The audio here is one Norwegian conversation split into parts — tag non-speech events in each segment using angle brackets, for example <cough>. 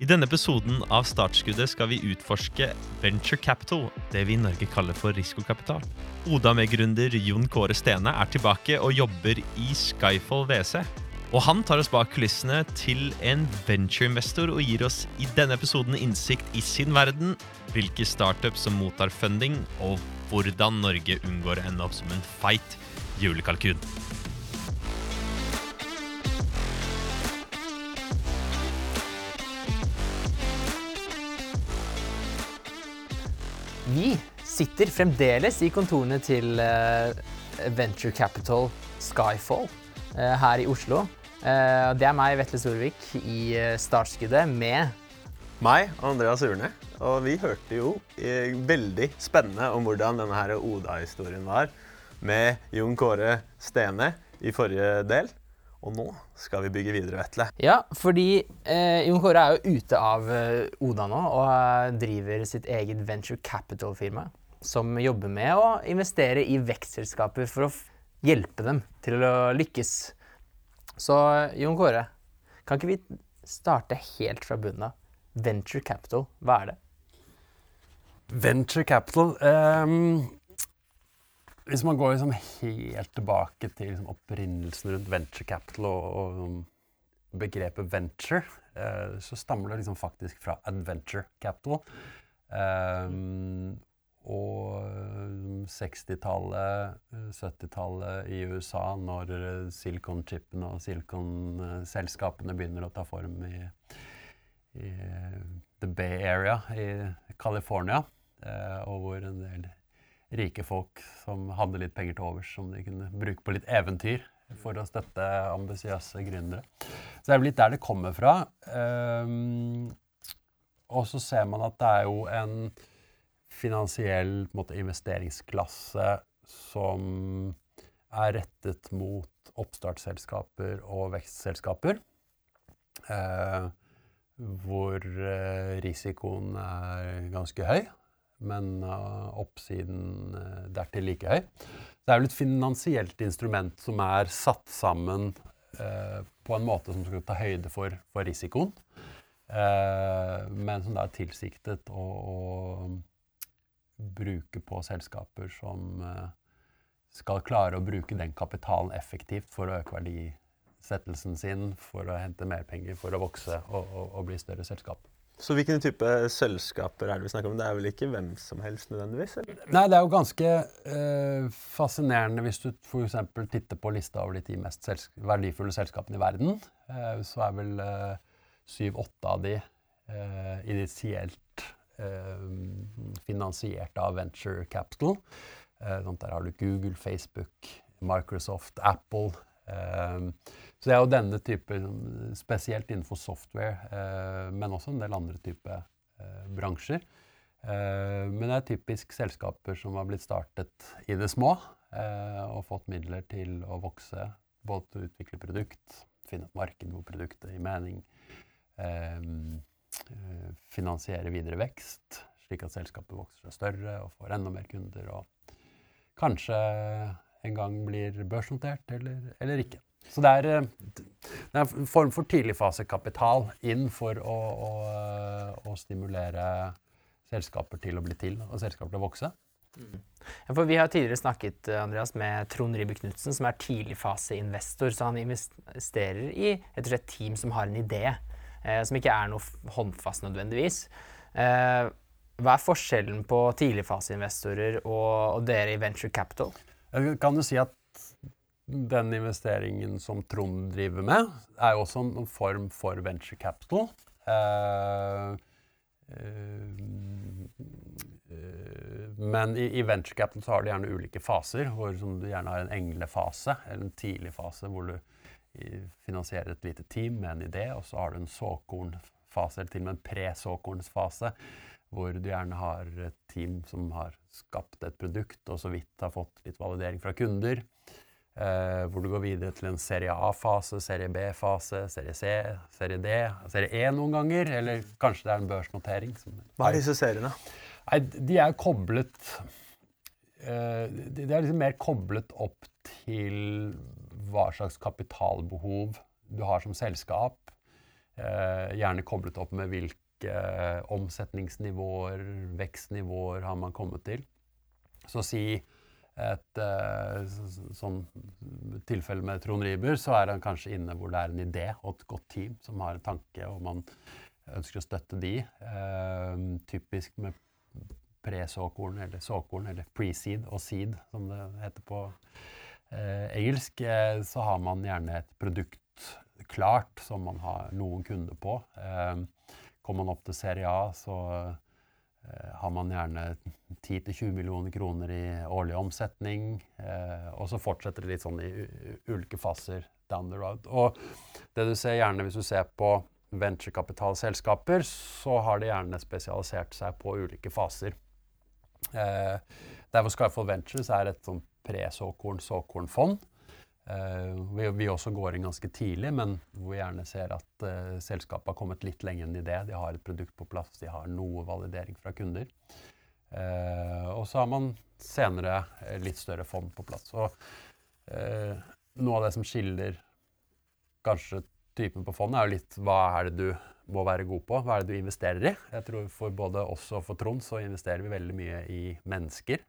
I denne episoden av Startskuddet skal vi utforske venture capital, det vi i Norge kaller for risikokapital. Oda-medgründer Jon Kåre Stene er tilbake og jobber i Skyfall WC. Og han tar oss bak kulissene til en ventureinvestor og gir oss i denne episoden innsikt i sin verden, hvilke startups som mottar funding, og hvordan Norge unngår å ende opp som en feit julekalkun. Vi sitter fremdeles i kontorene til eh, Venture Capital Skyfall eh, her i Oslo. Eh, det er meg, Vetle Storvik, i startskuddet med Meg, Andreas Urne. Og vi hørte jo veldig spennende om hvordan denne Oda-historien var med Jon Kåre Stene i forrige del. Og nå skal vi bygge videre, Vetle. Ja, fordi eh, Jon Kåre er jo ute av eh, Oda nå og eh, driver sitt eget venture capital-firma. Som jobber med å investere i vekstselskaper for å f hjelpe dem til å lykkes. Så Jon Kåre, kan ikke vi starte helt fra bunnen av? Venture capital, hva er det? Venture capital ehm, Hvis man går liksom helt tilbake til liksom opprinnelsen rundt venture capital og, og begrepet venture, eh, så stammer det liksom faktisk fra adventure capital. Ehm, og 60-tallet, 70-tallet i USA, når Silicon-chipene og Silicon-selskapene begynner å ta form i, i The Bay Area i California, eh, og hvor en del rike folk som hadde litt penger til overs, som de kunne bruke på litt eventyr for å støtte ambisiøse gründere. Så det er vel litt der det kommer fra. Um, og så ser man at det er jo en finansiell en måte, investeringsklasse som er rettet mot oppstartsselskaper og vekstselskaper. Eh, hvor eh, risikoen er ganske høy, men uh, oppsiden uh, dertil like høy. Det er vel et finansielt instrument som er satt sammen uh, på en måte som skal ta høyde for, for risikoen, men som da er tilsiktet å, å bruke på selskaper som skal klare å bruke den kapitalen effektivt for å øke verdisettelsen sin, for å hente mer penger, for å vokse og, og, og bli større selskap. Så hvilken type selskaper er det vi snakker om? Det er vel ikke hvem som helst nødvendigvis? Eller? Nei, det er jo ganske eh, fascinerende hvis du f.eks. titter på lista over de ti mest selsk verdifulle selskapene i verden. Eh, så er vel syv-åtte av de eh, initielt eh, finansiert av venture capital. Der har du Google, Facebook, Microsoft, Apple. Så det er jo denne type, spesielt innenfor software, eh, men også en del andre type eh, bransjer. Eh, men det er typisk selskaper som har blitt startet i det små og fått midler til å vokse. Både til å utvikle produkt, finne et marked hvor produktet gir mening, finansiere videre vekst, slik at selskapet vokser seg større og får enda mer kunder. Og kanskje en gang blir børsnotert, eller, eller ikke. Så det er, det er, en form for tidligfasekapital inn for å, å, å, stimulere selskaper til å bli til og selskaper til å vokse. Mm. For vi har tidligere snakket Andreas, med Trond Ribe Knutsen, som er tidligfaseinvestor. Så han investerer i et team som har en idé, eh, som ikke er noe håndfast nødvendigvis. Eh, hva er forskjellen på tidligfaseinvestorer og, og dere i Venture Capital? Jeg kan jo si at den investeringen som Trond driver med, er jo også en form for venture capital. Uh, men i, i, venture capital så har du gjerne ulike faser. hvor Du gjerne har en englefase, eller en tidlig fase hvor du finansierer et lite team med en idé. Og så har du en såkornfase, eller til og med en pre-såkornsfase, hvor du gjerne har et team som har skapt et produkt og så vidt har fått litt validering fra kunder. Eh, hvor du går videre til en serie A-fase, serie B-fase, serie C, serie D, serie E noen ganger. Eller kanskje det er en børsnotering. Hva er disse seriene? Nei, de er koblet uh, De er liksom mer koblet opp til hva slags kapitalbehov du har som selskap. Eh, gjerne koblet opp med hvilke omsetningsnivåer, vekstnivåer har man kommet til. Så si et uh, sånn tilfelle med Trond Riiber, så er han kanskje inne hvor det er en idé og et godt team som har en tanke, og man ønsker å støtte de. Uh, typisk med pre-såkorn eller såkorn, eller pre-seed og seed, som det heter på engelsk, så har man gjerne et produkt klart som man har noen kunder på. Kommer man opp til serie A, så Eh, har man gjerne 10-20 millioner kroner i årlig omsetning. Eh, og så fortsetter det litt sånn i ulike faser down the road. Og det du ser gjerne hvis du ser på venturekapitalselskaper, så har de gjerne spesialisert seg på ulike faser. Eh, der Skyfall Ventures er et sånn pre-såkorn-såkornfond. Uh, vi, vi, også går inn ganske tidlig, men hvor vi gjerne ser at uh, selskapet har kommet litt lenger enn i det. De har et produkt på plass, de har noe validering fra kunder. Uh, og så har man senere litt større fond på plass. Og noe av det som skiller kanskje typen på fondet, er jo litt hva er det du må være god på? Hva er det du investerer i? Jeg tror For både oss og for Trond så investerer vi veldig mye i mennesker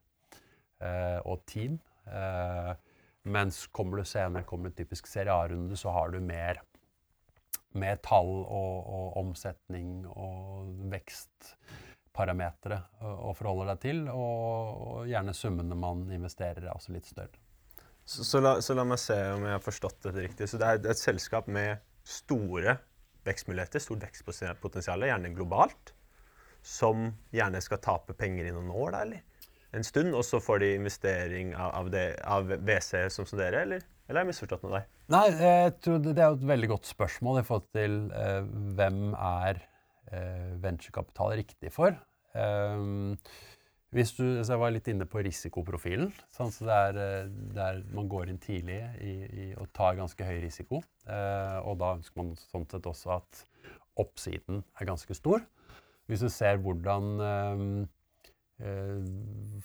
og team. Uh, mens kommer du senere, kommer du typisk serie A-runde, så har du mer, mer tall og, og, omsetning og vekstparametere å forholde deg til. Og, og, gjerne summene man investerer, er også litt større. Så, så, la, så, la, meg se om jeg har forstått dette riktig. Så det er et selskap med store vekstmuligheter, stort vekstpotensial, gjerne globalt, som gjerne skal tape penger i noen år, da, eller? En stund, og så får de investering av, av, av WC som som dere, eller? Eller har jeg misforstått noe deg? Nei, jeg tror det, det er et veldig godt spørsmål i forhold til eh, hvem er eh, venturekapital riktig for. Um, hvis du, så jeg var litt inne på risikoprofilen. Sånn, så det er, der det er, man går inn tidlig i, i, og tar ganske høy risiko. Eh, og da ønsker man sånn sett også at oppsiden er ganske stor. Hvis du ser hvordan eh, Eh,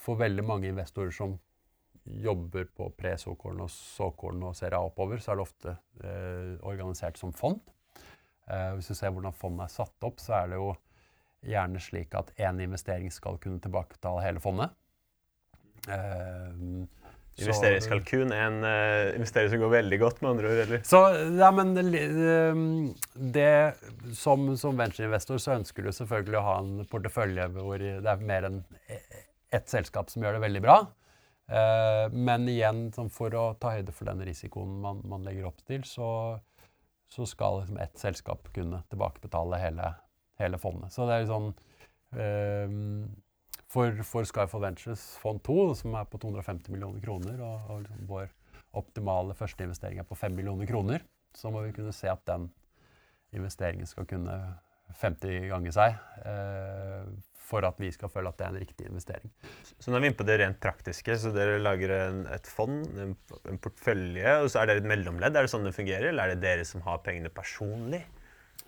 for veldig mange investorer som jobber på pre-såkorn og såkorn og ser oppover, så er det ofte eh, organisert som fond. Eh, hvis du ser hvordan fondet er satt opp, så er det jo gjerne slik at én investering skal kunne tilbakebetale hele fondet. Eh, Investeringskalkun er en uh, investering som går veldig godt, med andre ord? eller? Så, ja, men ehm, det, som, som ventureinvestor så ønsker du selvfølgelig å ha en portefølje hvor det er mer enn ett selskap som gjør det veldig bra. Uh, men igjen, for å ta høyde for den risikoen man, man legger opp til, så, så skal liksom ett selskap kunne tilbakebetale hele, hele fondet. Så det er sånn uh, for, for Skyfall Ventures fond 2, som er på 250 millioner kroner, og, og liksom vår optimale første investering er på 5 millioner kroner, så må vi kunne se at den investeringen skal kunne 50 ganger seg eh, for at vi skal føle at det er en riktig investering. Så nå er vi inne på det rent praktiske. så Dere lager en, et fond, en, en, portfølje, og så er dere et mellomledd. Er det sånn det fungerer, eller er det dere som har pengene personlig?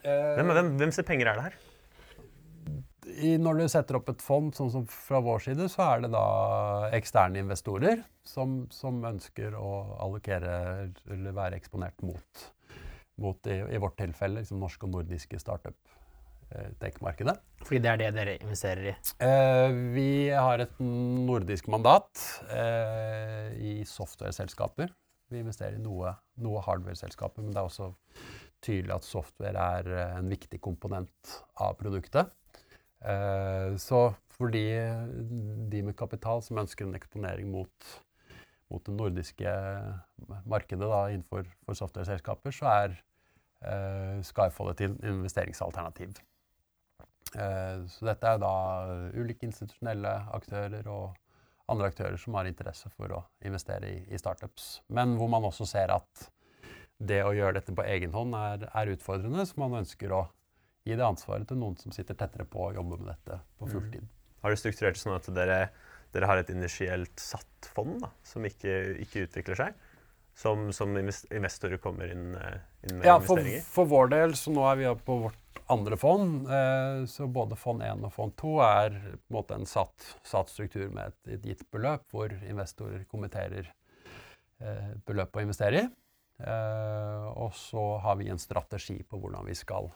Eh, hvem, hvem, hvem pengene er det her? I, når du setter opp et fond, sånn som fra vår side, så er det da eksterne investorer som, som ønsker å allokere eller være eksponert mot, mot i, i, vårt tilfelle liksom norske og nordiske startup-tech-markedet. Fordi det er det dere investerer i? Eh, vi har et nordisk mandat eh, i software-selskaper. Vi investerer i noe, noe hardware-selskaper, men det er også tydelig at software er en viktig komponent av produktet. Eh, så for de, de, med kapital som ønsker en eksponering mot, mot det nordiske markedet da, innenfor software-selskaper, så er eh, Skyfall et investeringsalternativ. Eh, så dette er da ulike institusjonelle aktører og andre aktører som har interesse for å investere i, i startups. Men hvor man også ser at det å gjøre dette på egen hånd er, er utfordrende, så man ønsker å gi det ansvaret til noen som sitter tettere på og jobber med dette på mm. fulltid. Mm. Har du strukturert det sånn at dere, dere har et initielt satt fond da, som ikke, ikke utvikler seg? Som, som, investorer kommer inn, eh, inn med ja, for, investeringer? For vår del, så nå er vi på vårt andre fond. Eh, så både fond 1 og fond 2 er på en måte en satt, satt struktur med et, et, gitt beløp, hvor investorer kommenterer eh, beløp å investere i. Eh, og så har vi en strategi på hvordan vi skal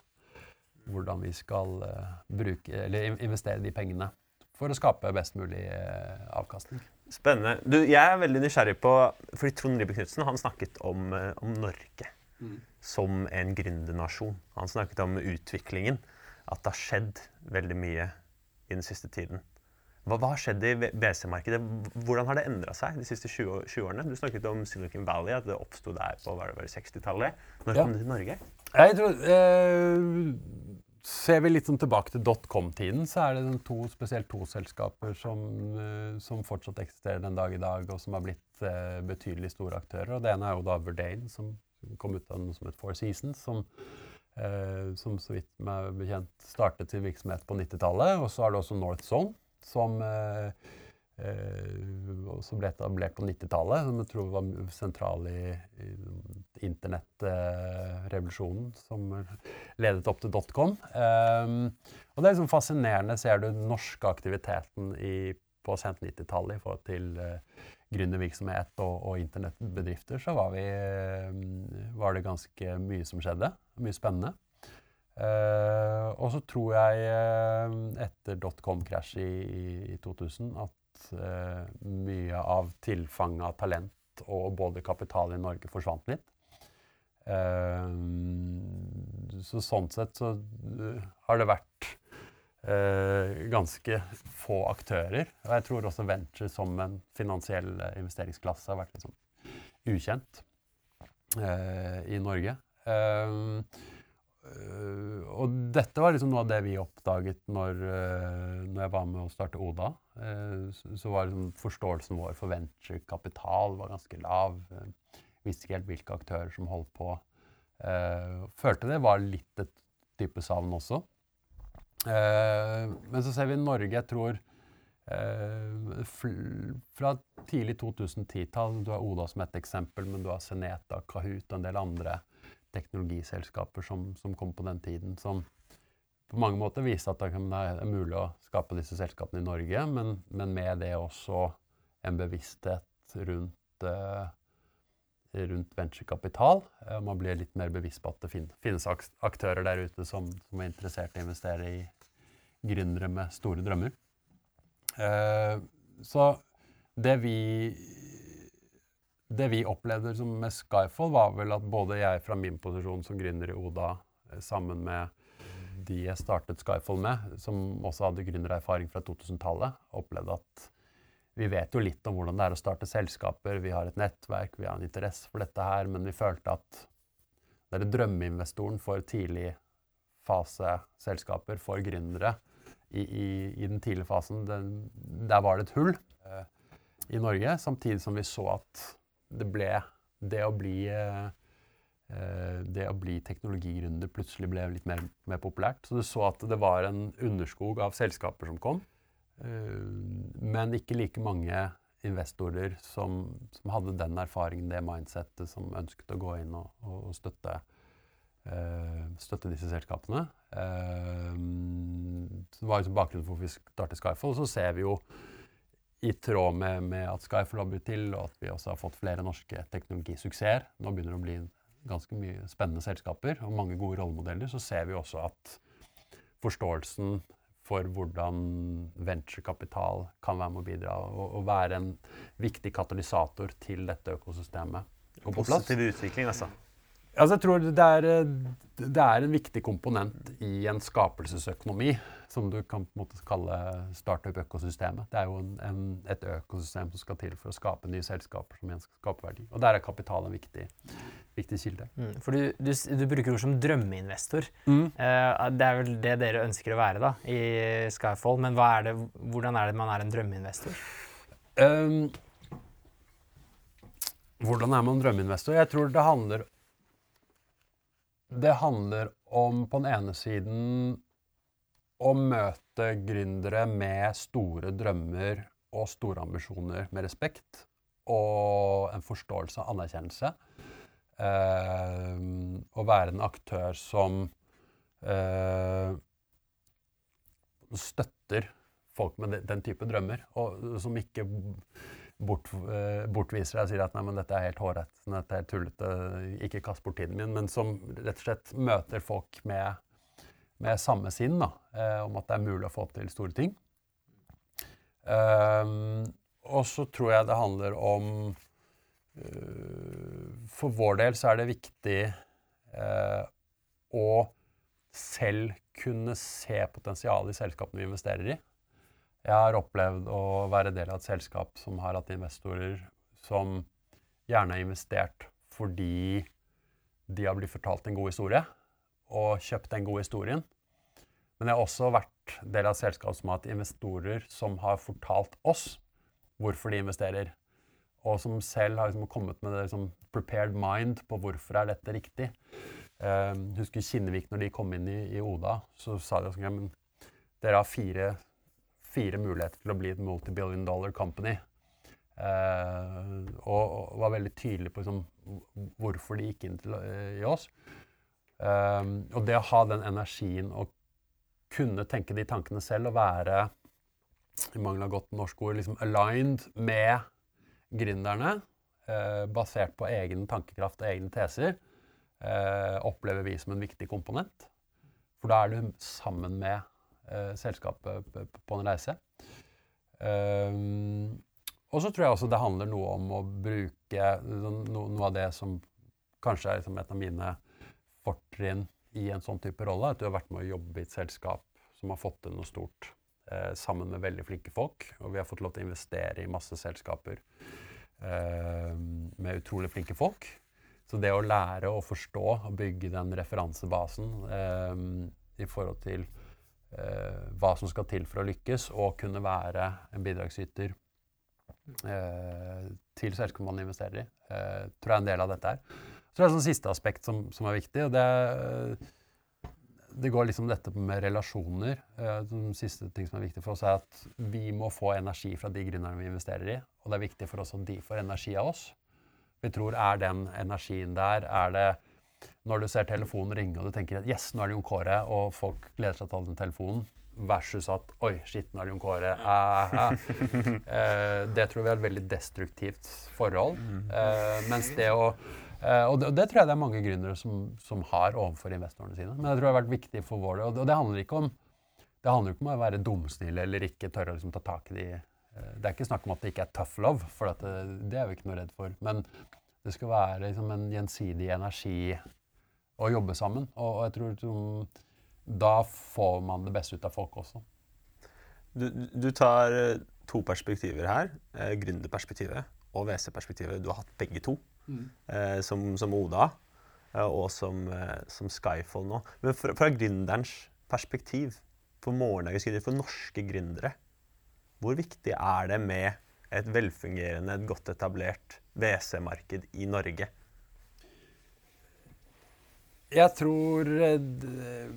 hvordan vi skal eh, bruke, eller investere de pengene for å skape best mulig eh, avkastning. Spennende. Du, jeg er veldig nysgjerrig på fordi Trond Ribe Knutsen han snakket om, eh, om Norge som en gründernasjon. Han snakket om utviklingen. At det har skjedd veldig mye i den siste tiden. Hva, hva har skjedd i BC-markedet? Hvordan har det endra seg de siste 20, 20 årene? Du snakket om Silicon Valley, at det oppsto der på hva var det, var det 60-tallet. Når Ja. kom det til Norge? Jeg tror, eh, ser vi litt sånn tilbake til dotcom-tiden, så er det to, spesielt to selskaper som, eh, som fortsatt eksisterer den dag i dag, og som har blitt eh, betydelig store aktører. Og det ene er jo da Verdane, som kom ut av noe som het Four Seasons, som, eh, som så vidt meg bekjent startet sin virksomhet på 90-tallet. Og så er det også North Zone, som eh, eh, også ble etablert på 90-tallet, som jeg tror var sentral i, i internettrevolusjonen som ledet opp til dotcom. Um, og det er liksom fascinerende, ser du den norske aktiviteten i, på sent 90-tallet i forhold til uh, gründervirksomhet og, og internettbedrifter, så var, vi, eh, var det ganske mye som skjedde. Mye spennende. Uh, og så tror jeg uh, etter dotcom-krasjet i, i 2000 at eh, mye av tilfanget av talent og både kapital i Norge forsvant litt. Eh, så sånn sett så eh, har det vært eh, ganske få aktører. Og jeg tror også venture som en finansiell investeringsklasse har vært litt sånn ukjent eh, i Norge. Eh, og dette var liksom noe av det vi oppdaget når, uh, når jeg var med å starte Oda. Uh, så, var liksom forståelsen vår for venturekapital var ganske lav. Uh, visste ikke helt hvilke aktører som holdt på. følte det var litt et type savn også. men så ser vi Norge, jeg tror fra tidlig 2010-tall, du har Oda som et eksempel, men du har Seneta, Kahoot og en del andre teknologiselskaper som, som kom på den tiden, som på mange måter viste at det er mulig å skape disse selskapene i Norge, men, men med det også en bevissthet rundt, uh, rundt venturekapital. Uh, man blir litt mer bevisst på at det fin finnes aktører der ute som, som, er interessert i å investere i gründere med store drømmer. Uh, så det vi det vi opplevde med Skyfall, var vel at både jeg fra min posisjon som gründer i Oda, sammen med de jeg startet Skyfall med, som også hadde gründererfaring fra 2000-tallet, opplevde at vi vet jo litt om hvordan det er å starte selskaper. Vi har et nettverk, vi har en interesse for dette her, men vi følte at det er drømmeinvestoren for tidlig fase selskaper, for gründere i, i, i den tidlige fasen, den, der var det et hull eh, i Norge, samtidig som vi så at det ble Det å bli eh, det å bli teknologigründer plutselig ble litt mer, mer, populært. Så du så at det var en underskog av selskaper som kom, men ikke like mange investorer som, som hadde den erfaringen, det mindsettet, som ønsket å gå inn og, og støtte, støtte, disse selskapene. Det var liksom bakgrunnen for hvorfor vi startet Skyfall. Så ser vi jo i tråd med, med at Skyfall har blitt til, og at vi også har fått flere norske teknologisuksesser. Nå begynner det å bli ganske mye spennende selskaper og mange gode rollemodeller. Så ser vi også at forståelsen for hvordan venturekapital kan være med å bidra og, og være en viktig katalysator til dette økosystemet. Positiv utvikling, altså. Altså, jeg tror det er, det er, en viktig komponent i en skapelsesøkonomi, som du kan på en måte kalle startup-økosystemet. Det er jo en, en, et økosystem som skal til for å skape nye selskaper som igjen skal skape verdi. Og der er kapital en viktig, viktig kilde. Mm, for du, du, du, bruker ord som drømmeinvestor. Mm. Uh, det er vel det dere ønsker å være da, i Skyfall. Men er det, hvordan er det man er en drømmeinvestor? Um, hvordan er man drømmeinvestor? Jeg tror det handler det handler om på den ene siden å møte gründere med store drømmer og store ambisjoner med respekt og en forståelse og anerkjennelse. Eh, å være en aktør som eh, støtter folk med den type drømmer, og som ikke bort, eh, bortviser deg og sier at nei, men dette er helt hårrett, dette er tullete, ikke kast bort tiden min, men som rett og slett møter folk med, med samme sinn da, eh, om at det er mulig å få til store ting. Um, og så tror jeg det handler om uh, For vår del så er det viktig uh, å selv kunne se potensialet i selskapene vi investerer i. Jeg har opplevd å være del av et selskap som har hatt investorer som gjerne har investert fordi de har blitt fortalt en god historie og kjøpt den gode historien. Men jeg har også vært del av et selskap som har hatt investorer som har fortalt oss hvorfor de investerer, og som selv har liksom kommet med det liksom prepared mind på hvorfor er dette riktig. Uh, husker Kinnevik, når de kom inn i, i Oda, så sa de at dere har fire, fire muligheter til å bli et multibillion dollar company. Uh, og, var veldig tydelig på liksom, hvorfor de gikk inn til, uh, i oss. Um, og det å ha den energien og kunne tenke de tankene selv og være, i mangel av godt norsk ord, liksom aligned med gründerne, uh, basert på egen tankekraft og egne teser, opplever vi som en viktig komponent. For da er du sammen med selskapet på en reise. Um, og så tror jeg også det handler noe om å bruke noe av det som kanskje er liksom et av mine fortrinn i en sånn type rolle. At du har vært med å jobbe i et selskap som har fått til noe stort eh, sammen med veldig flinke folk. Og vi har fått lov til å investere i masse selskaper eh, med utrolig flinke folk. Så det å lære å forstå og bygge den referansebasen eh, i forhold til eh, hva som skal til for å lykkes, og kunne være en bidragsyter eh, til selskapet man investerer i. Eh, tror jeg er en del av dette her. Så det er et sånn siste aspekt som, som, er viktig. og det, det går liksom dette med relasjoner. Eh, den siste ting som er viktig for oss, er at vi må få energi fra de gründerne vi investerer i. Og det er viktig for oss at de får energi av oss. Vi tror er den energien der er det når du ser telefonen ringe og du tenker at yes, nå er det Jon Kåre, og folk gleder seg til den telefonen, versus at Oi, shit, nå er det Jon Kåre. Ah, ah. Eh, det tror vi er et veldig destruktivt forhold. Eh, mens det å eh, og, det, og det, tror jeg det er mange gründere som, som, har overfor investorene sine. Men det tror jeg har vært viktig for vår del. Og det handler ikke om det handler ikke om å være dumsnille eller ikke tørre å liksom, ta tak i de eh, Det er ikke snakk om at det ikke er tough love, for det, eh, det, er vi ikke noe redd for. Men det skal være liksom, en gjensidig energi å jobbe sammen. Og, og jeg tror liksom, da får man det beste ut av folk også. Du, du tar eh, to perspektiver her. Eh, Gründerperspektivet og WC-perspektivet. Du har hatt begge to. Mm. Eh, som, som, Oda eh, og som, eh, som, Skyfall nå. Men fra, fra gründerens perspektiv, for morgendagens gründere, for norske gründere, hvor viktig er det med et velfungerende, et godt etablert WC-marked i Norge? Jeg tror eh,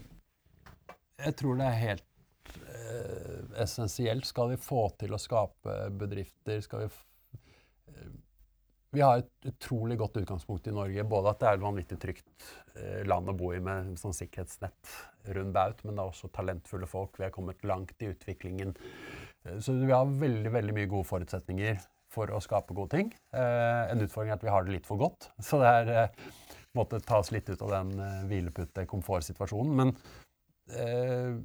jeg tror det er helt eh, essensielt. Skal vi få til å skape bedrifter, skal vi eh, Vi har et utrolig godt utgangspunkt i Norge. Både at det er et vanvittig trygt land å bo i med sånn sikkerhetsnett rundt baut, men det er også talentfulle folk. Vi har kommet langt i utviklingen. Så vi har veldig, veldig mye gode forutsetninger for å skape gode ting. Eh, en utfordring er at vi har det litt for godt. <laughs> Så det er eh, måtte tas litt ut av den uh, hvilepute komfortsituasjonen. Men Eh,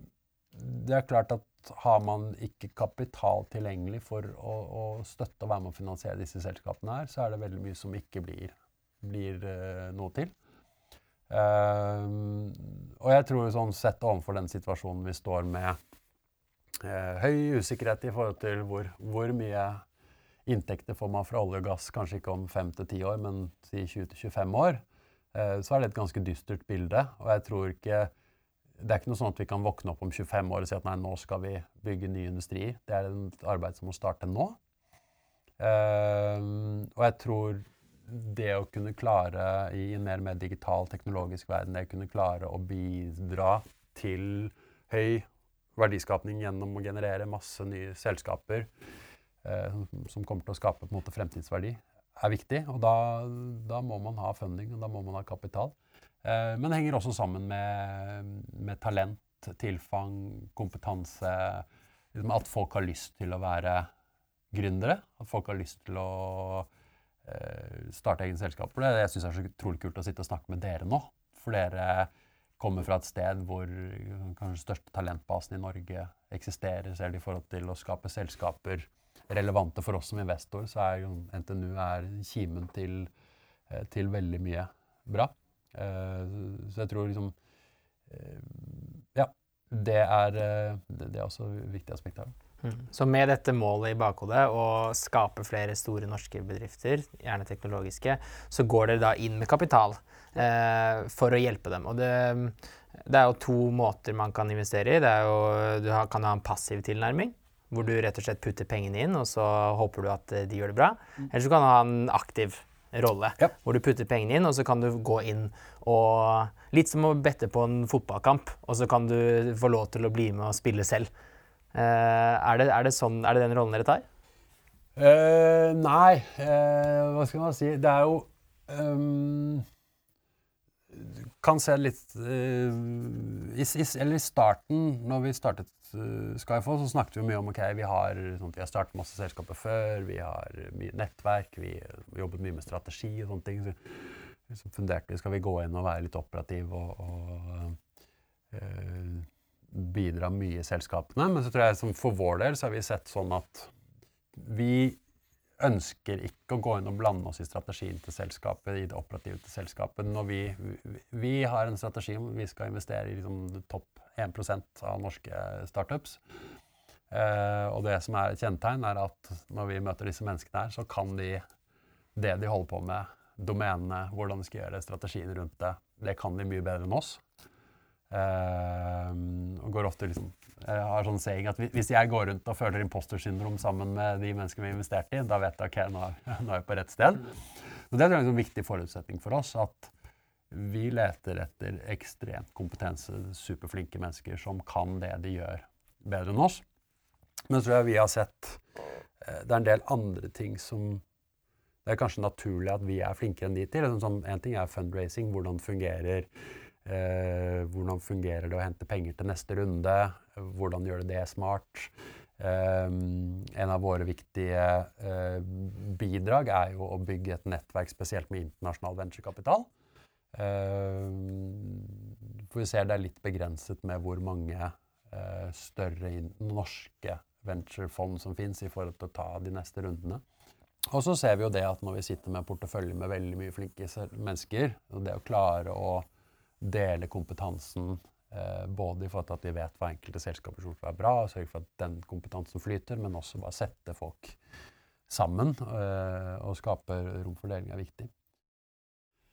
det er klart at har man ikke kapital tilgjengelig for å, å, støtte og være med å finansiere disse selskapene her, så er det veldig mye som ikke blir, blir noe til. Uh, og jeg tror sånn sett overfor den situasjonen vi står med uh, høy usikkerhet i forhold til hvor, hvor, mye inntekter får man fra olje og gass, kanskje ikke om fem til ti år, men si 20-25 år, så er det et ganske dystert bilde. Og jeg tror ikke det er ikke noe sånn at vi kan våkne opp om 25 år og si at nei, nå skal vi bygge ny industri. Det er et arbeid som må starte nå. Uh, og jeg tror det å kunne klare i en mer og mer digital, teknologisk verden, det å kunne klare å bidra til høy verdiskapning gjennom å generere masse nye selskaper som kommer til å skape på en måte fremtidsverdi, er viktig. Og da, da må man ha funding, og da må man ha kapital. Eh, men det henger også sammen med, med talent, tilfang, kompetanse. Liksom at folk har lyst til å være gründere. At folk har lyst til å eh, starte egne selskaper. Det jeg syns er så utrolig kult å sitte og snakke med dere nå. For dere kommer fra et sted hvor kanskje største talentbasen i Norge eksisterer, selv i forhold til å skape selskaper relevante for oss som investor, så er NTNU er kimen til, eh, til veldig mye bra. Eh, så jeg tror liksom eh, Ja. Det er, det er også et viktig aspekt her. Mm. Så med dette målet i bakhodet, å skape flere store norske bedrifter, gjerne teknologiske, så går dere da inn med kapital eh, for å hjelpe dem. Og det, det, er jo to måter man kan investere i. Det jo, du kan ha en passiv tilnærming, hvor du rett og slett putter pengene inn, og så håper du at de gjør det bra. Eller så kan du ha en aktiv rolle, ja. hvor du putter pengene inn, og så kan du gå inn og Litt som å bette på en fotballkamp, og så kan du få lov til å bli med og spille selv. Uh, er, det, er, det sånn, er, det, den rollen dere tar? Uh, nei, uh, hva skal man si Det er jo um, Kan se litt i, i, Eller i starten, når vi startet uh, Skyfall, så snakket vi mye om ok, vi har, sånn, vi har startet masse selskaper før, vi har mye nettverk, vi har jobbet mye med strategi og sånne ting. Så, så funderte vi skal vi gå inn og være litt operative og, og uh, bidra mye i selskapene. Men så tror jeg for vår del så har vi sett sånn at vi ønsker ikke å gå inn og blande oss i strategien til selskapet, i det operative til selskapet. Når vi, vi, vi har en strategi om vi skal investere i liksom, topp 1% av norske startups. Eh, og det som er et kjennetegn, er at når vi møter disse menneskene her, så kan de det de holder på med, domenene, hvordan de skal gjøre strategien rundt det, det kan de mye bedre enn oss. Eh, og går ofte liksom jeg har sånn saying at Hvis jeg går rundt og føler impostersyndrom sammen med de menneskene vi har investert i, da vet jeg ok, nå <laughs> nå er jeg på rett sted. Så Det er en sånn viktig forutsetning for oss. at vi leter etter ekstremt kompetente, superflinke mennesker som kan det de gjør, bedre enn oss. Men så tror jeg vi har sett eh, Det er en del andre ting som det er kanskje naturlig at vi er flinkere enn de til. Sånn, sånn, en ting er fundraising, hvordan fungerer eh, hvordan fungerer det å hente penger til neste runde? Hvordan gjør det det smart? Eh, en av våre viktige eh, bidrag er jo å bygge et nettverk spesielt med internasjonal venturekapital. Uh, for vi ser det er litt begrenset med hvor mange uh, større norske venturefond som fins i forhold til å ta de neste rundene. Og så ser vi jo det at når vi sitter med portefølje med veldig mye flinke mennesker, og det å klare å dele kompetansen uh, både i forhold til at vi vet hva enkelte selskaper tror er bra, sørge for at den kompetansen flyter, men også bare sette folk sammen og skape rom for deling er viktig.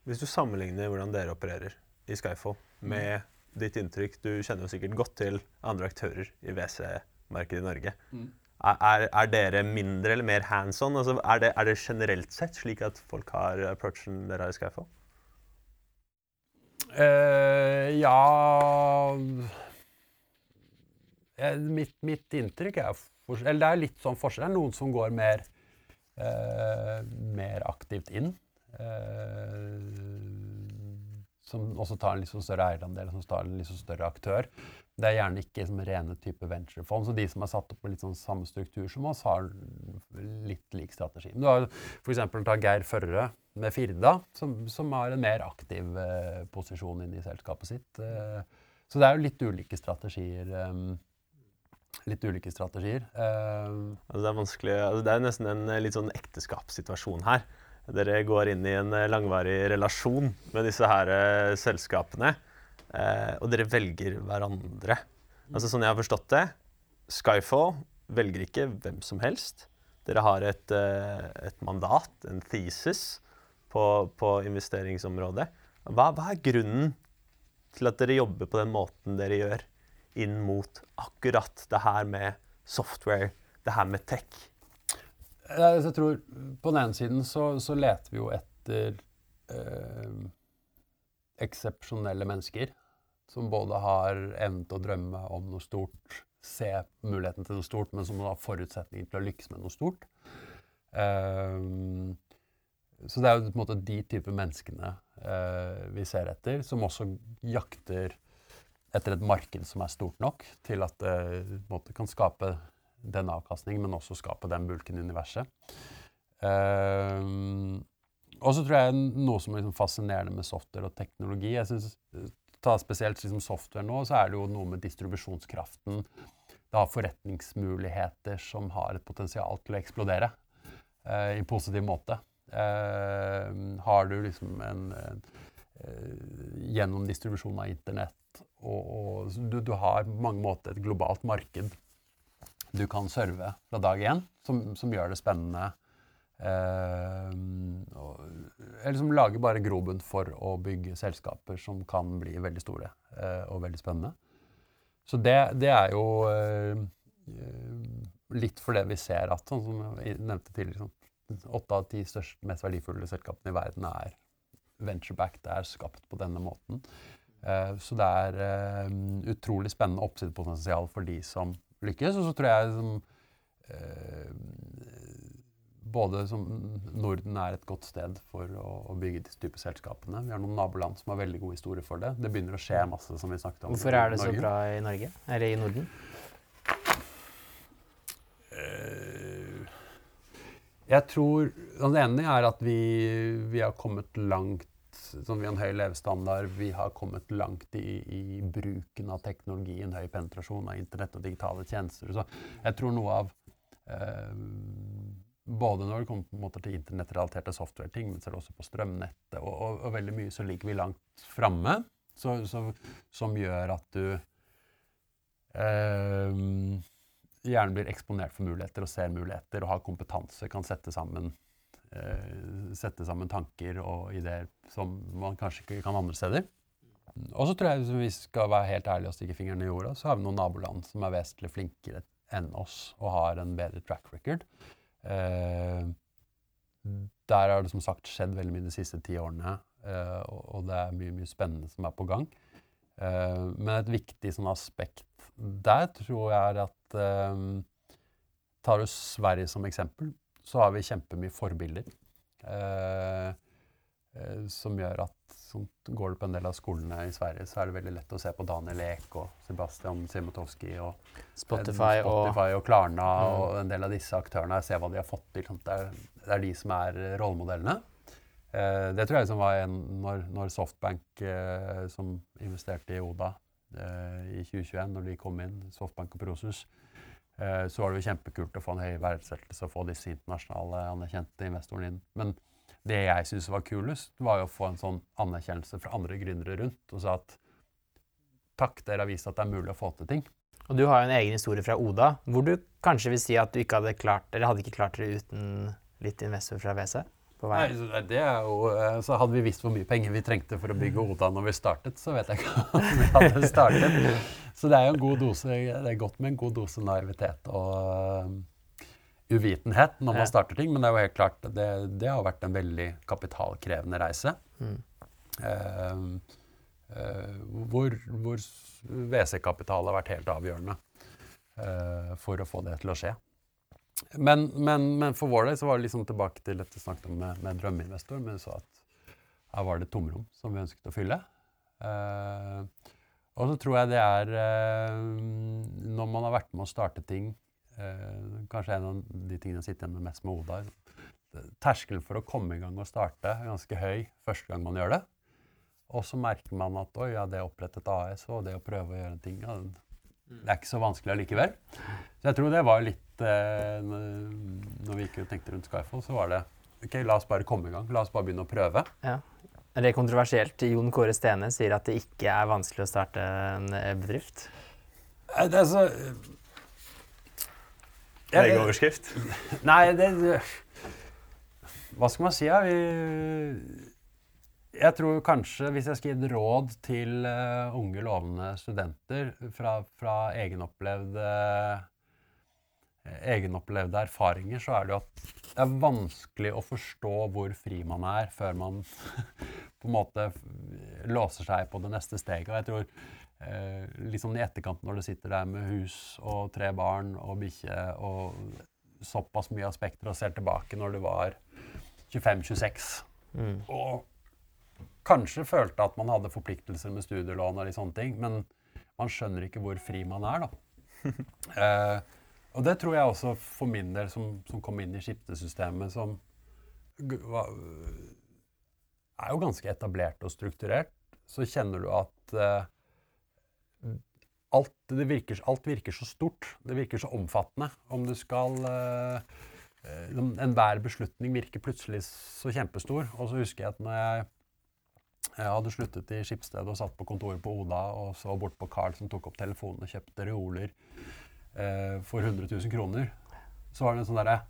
Hvis du sammenligner hvordan dere opererer i Skyfall med mm. ditt inntrykk Du kjenner jo sikkert godt til andre aktører i WC-markedet i Norge. Mm. Er, er, dere mindre eller mer hands on? Altså, er, det, er, det, generelt sett slik at folk har approachen dere har i Skyfall? Uh, ja mitt, mitt, inntrykk er Eller det er litt sånn forskjell. Det er noen som går mer, uh, mer aktivt inn. Uh, som også tar en litt sånn større eierandel, som tar en litt sånn større aktør. Det er gjerne ikke som rene type venturefond. Så de som er satt opp med litt sånn samme struktur som oss, har litt lik strategi. Men du har f.eks. Geir Førre med Firda, som, som har en mer aktiv eh, posisjon inne i selskapet sitt. Eh, så det er jo litt ulike strategier. Eh, litt ulike strategier. Eh, altså det er vanskelig, altså det er nesten en litt sånn ekteskapssituasjon her dere går inn i en eh, langvarig relasjon med disse her uh, selskapene, uh, og dere velger hverandre. Altså Sånn jeg har forstått det, Skyfall velger ikke hvem som helst. Dere har et, uh, et mandat, en thesis, på, på investeringsområdet. Hva, hva, er grunnen til at dere jobber på den måten dere gjør inn mot akkurat det her med software, det her med tech? Jeg tror På den ene siden så, så leter vi jo etter eh, eksepsjonelle mennesker som både har evnen til å drømme om noe stort, se muligheten til noe stort, men som har forutsetninger til å lykkes med noe stort. Um, så det er jo på en måte de type menneskene eh, vi ser etter, som også jakter etter et marked som er stort nok til at det uh, kan skape den avkastningen, men også skape den bulken i universet. Eh, og så tror jeg noe som er liksom fascinerende med software og teknologi Jeg synes ta spesielt liksom software nå, så er det jo noe med distribusjonskraften. Det har forretningsmuligheter som har et potensial til å eksplodere eh, i positiv måte. Eh, har du liksom en, eh, Gjennom distribusjon av internett og, og du, du, har på mange måter et globalt marked du kan serve fra dag én, som, som gjør det spennende. Eh, og, eller som lager bare grobunn for å bygge selskaper som kan bli veldig store eh, og veldig spennende. Så det, det er jo eh, litt for det vi ser at, sånn som jeg nevnte tidligere, sånn, åtte av ti største, mest verdifulle selskapene i verden er ventureback. Det er skapt på denne måten. Eh, så det er eh, utrolig spennende oppsidepotensial for de som lykkes. Og så tror jeg som, eh, både som Norden er et godt sted for å, å bygge disse type selskapene. Vi har noen naboland som har veldig god historie for det. Det begynner å skje masse, som vi snakket om. Hvorfor er det så bra i Norge? Eller i Norden? Jeg tror Det ene er at vi, vi har kommet langt sånn, Vi har en høy levestandard. Vi har kommet langt i, i, bruken av teknologi, en høy penetrasjon av internett og digitale tjenester. Så jeg tror noe av eh, Både når det kommer til internettrelaterte software-ting, men er det også på strømnettet. Og, og, og, veldig mye så ligger vi langt framme, som gjør at du eh, gjerne blir eksponert for muligheter og ser muligheter og har kompetanse, kan sette sammen, eh, sette sammen tanker og ideer som man kanskje ikke kan andre steder. Og så tror jeg, hvis vi skal være helt ærlige og stikke fingrene i jorda, så har vi noen naboland som er vesentlig flinkere enn oss og har en bedre track record. Eh, der har det som sagt skjedd veldig mye de siste ti årene, eh, og, og, det er mye, mye spennende som er på gang. Eh, men et viktig sånn aspekt der tror jeg at eh, Tar du Sverige som eksempel, så har vi kjempemye forbilder. Eh, uh, som gjør at sånt, Går du på en del av skolene i Sverige, så er det veldig lett å se på Daniel Ek og Sebastian Siemotowski og Spotify, Spotify og, og, Klarna mm. og en del av disse aktørene. Se hva de har fått til. Det er, det er de som er rollemodellene. Eh, det tror jeg som var en når, når Softbank, som investerte i Oda, Eh, i 2021, når de kom inn, Softbank og Prosus, eh, så var det jo kjempekult å få en høy verdsettelse og få disse internasjonale anerkjente investorene inn. Men det jeg syntes var kulest, var jo å få en sånn anerkjennelse fra andre gründere rundt og sa at takk, dere har vist at det er mulig å få til ting. Og du har jo en egen historie fra Oda, hvor du kanskje vil si at du ikke hadde klart, eller hadde ikke klart det uten litt investor fra WC? Nei, det er jo, eh, så Hadde vi visst hvor mye penger vi trengte for å bygge Oda når vi startet, så vet jeg ikke <laughs> om vi hadde startet. Så det er jo en god dose, det er godt med en god dose naivitet og uh, uvitenhet når man starter ting. Men det er jo helt klart, det, det har vært en veldig kapitalkrevende reise. Mm. Uh, uh, hvor, hvor WC-kapital har vært helt avgjørende for å få det til å skje. Men, men, men, for vår del så var det liksom tilbake til dette snakket om med, med drømmeinvestor. Men så at her var det et tomrom som vi ønsket å fylle. Uh, og så tror jeg det er uh, Når man har vært med å starte ting uh, Kanskje en av de tingene jeg sitter igjen med mest med Oda. Terskelen for å komme i gang og starte er ganske høy første gang man gjør det. Og så merker man at oi, ja, det å opprette et AS og det å prøve å gjøre en ting ja, det er ikke så vanskelig allikevel. Så jeg tror det var litt eh, Når vi gikk og tenkte rundt Skyfall, så var det OK, la oss bare komme i gang. La oss bare begynne å prøve. Ja. Er det kontroversielt? Jon Kåre Stene sier at det ikke er vanskelig å starte en eh, bedrift. Eh, det er så Legeoverskrift? Nei, det Hva skal man si? Ja? Vi jeg tror kanskje, hvis jeg skal gi et råd til uh, unge, lovende studenter fra, fra egenopplevde, egenopplevde, erfaringer, så er det jo at det er vanskelig å forstå hvor fri man er før man <laughs> på en måte låser seg på det neste steget. Og jeg tror uh, liksom i etterkant, når du sitter der med hus og tre barn og bikkje og såpass mye aspekter og ser tilbake når du var 25-26 mm. og kanskje følte at man hadde forpliktelser med studielån og litt sånne ting, men man skjønner ikke hvor fri man er, da. <laughs> eh, og det tror jeg også for min del, som, som kom inn i skiftesystemet, som var, er jo ganske etablert og strukturert, så kjenner du at eh, alt, det virker, alt virker så stort. Det virker så omfattende. Om du skal eh, eh, Enhver beslutning virker plutselig så kjempestor. Og så husker jeg at når jeg, jeg hadde sluttet i Skipsted og satt på kontoret på Oda og så bort på Carl som tok opp telefonen og kjøpte reoler eh, for 100 000 kroner, så var det en sånn derre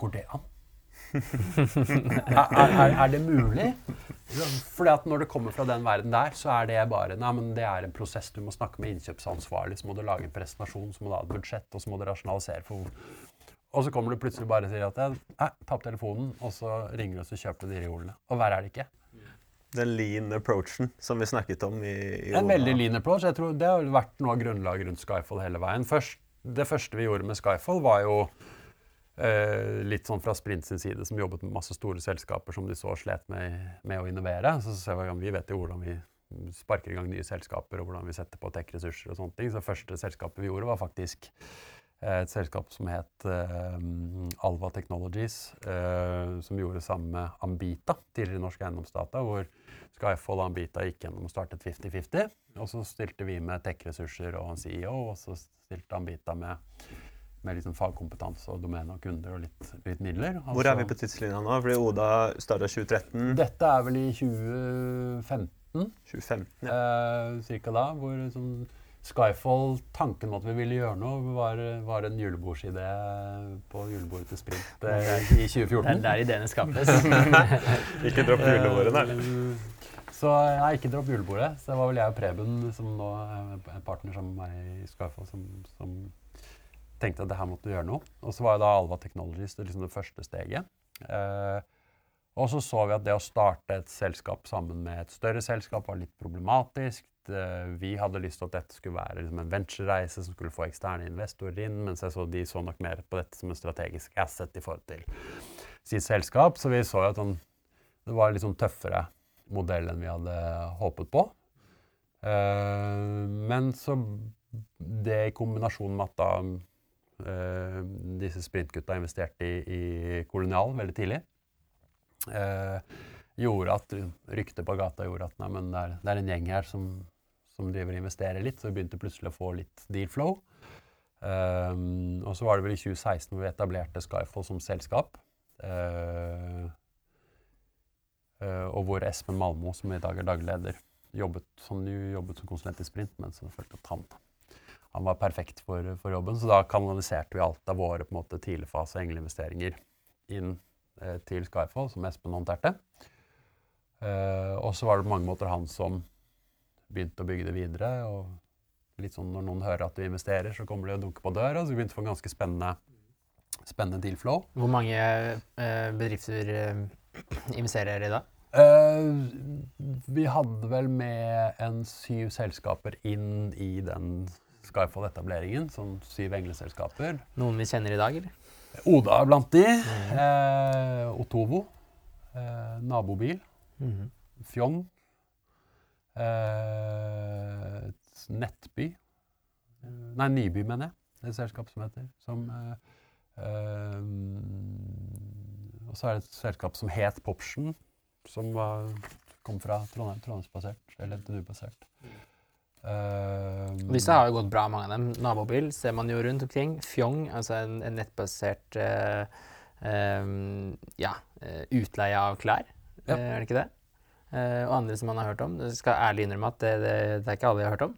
Går det an? <laughs> er, er, er, det mulig? Fordi at når det kommer fra den verden der, så er det bare Nei, men det er en prosess. Du må snakke med innkjøpsansvarlig, så må du lage en presentasjon, så må du ha et budsjett, og så må du rasjonalisere for Og så kommer du plutselig bare og sier at Nei, ta opp telefonen, og så ringer du og så kjøper du de reolene. Og verre er det ikke. Den lean approachen som vi snakket om i, i En veldig lean approach. Jeg tror Det har vært noe av grunnlaget rundt Skyfall hele veien. Først, det første vi gjorde med Skyfall, var jo eh, litt sånn fra Sprint sin side, som jobbet med masse store selskaper som de så slet med, med å innovere. Så, så vi vet jo hvordan vi sparker i gang nye selskaper, og hvordan vi setter på tech-ressurser og sånne ting. Så det første selskapet vi gjorde, var faktisk et selskap som het uh, Alva Technologies, som gjorde det samme med Ambita, tidligere Norsk Eiendomsdata, hvor Skyfall og Ambita gikk gjennom og startet 50-50. Og så stilte vi med tech-ressurser og en CEO, og så stilte Ambita med med liksom fagkompetanse og domene og kunder og litt, litt midler. Altså, Hvor er vi på tidslinja nå? Fordi Oda starta 2013. Dette er vel i 2015. 2015, ja. Eh, cirka da. Hvor sånn Skyfall, tanken om at vi ville gjøre noe, var, var en julebordsidé på julebordet til Sprint eh, i 2014. Det er der ideene skapes. <laughs> ikke dropp julebordet, nei. Eh, så nei, ikke dropp julebordet. Så det var vel jeg og Preben, som nå er en partner sammen med meg i Skyfall, som, som tenkte at det her måtte vi gjøre noe. Og så var da Alva Technologies det, liksom det første steget. Eh, og så så vi at det å starte et selskap sammen med et større selskap var litt problematisk. Eh, vi hadde lyst til at dette skulle være liksom en venturereise som skulle få eksterne investorer inn, mens jeg så de så nok mer på dette som en strategisk asset i forhold til sitt selskap. Så vi så at sånn, det var en litt sånn tøffere modell enn vi hadde håpet på. Uh, men så det i kombinasjon med at da Uh, disse sprintgutta investerte i, i Kolonial veldig tidlig. Uh, gjorde at Ryktet på gata gjorde at nei, det, er, det, er, en gjeng her som, som driver og investerer litt, så vi begynte plutselig å få litt deal flow. Um, og så var det vel i 2016 hvor vi etablerte Skyfall som selskap. og hvor Espen Malmo, som i dag er daglig leder, jobbet som, jobbet som konsulent i Sprint, men så følte at han han var perfekt for, for, jobben. Så da kanaliserte vi alt av våre på en måte, tidligfase engleinvesteringer inn eh, til Skyfall, som Espen håndterte. Eh, og så var det på mange måter han som begynte å bygge det videre. og litt sånn Når noen hører at du investerer, så kommer de og dunker på døra. Så vi begynte å få en ganske spennende, spennende deal flow. Hvor mange eh, bedrifter eh, investerer dere i da? Uh, vi hadde vel med en syv selskaper inn i den Skyfall-etableringen, sånn syv engleselskaper. Noen vi kjenner i dag, eller? Oda er blant de. Mm. Eh, Otovo. Eh, nabobil. Mm. Fjong. Eh, Nettby. Nei, Nyby, mener jeg. Det er et selskap som heter. Som, eh, eh, og så er det et selskap som het Popsjen, som var, kom fra Trondheim. Trondheimsbasert, eller NTNU-basert. Uh, Disse har jo gått bra, mange av dem. Nabobil ser man jo rundt omkring. Fjong, altså en, en nettbasert uh, um, ja, utleie av klær, ja. er det ikke det? Og andre som man har hørt om. Det skal ærlig innrømme at det, det, det, er ikke alle jeg har hørt om.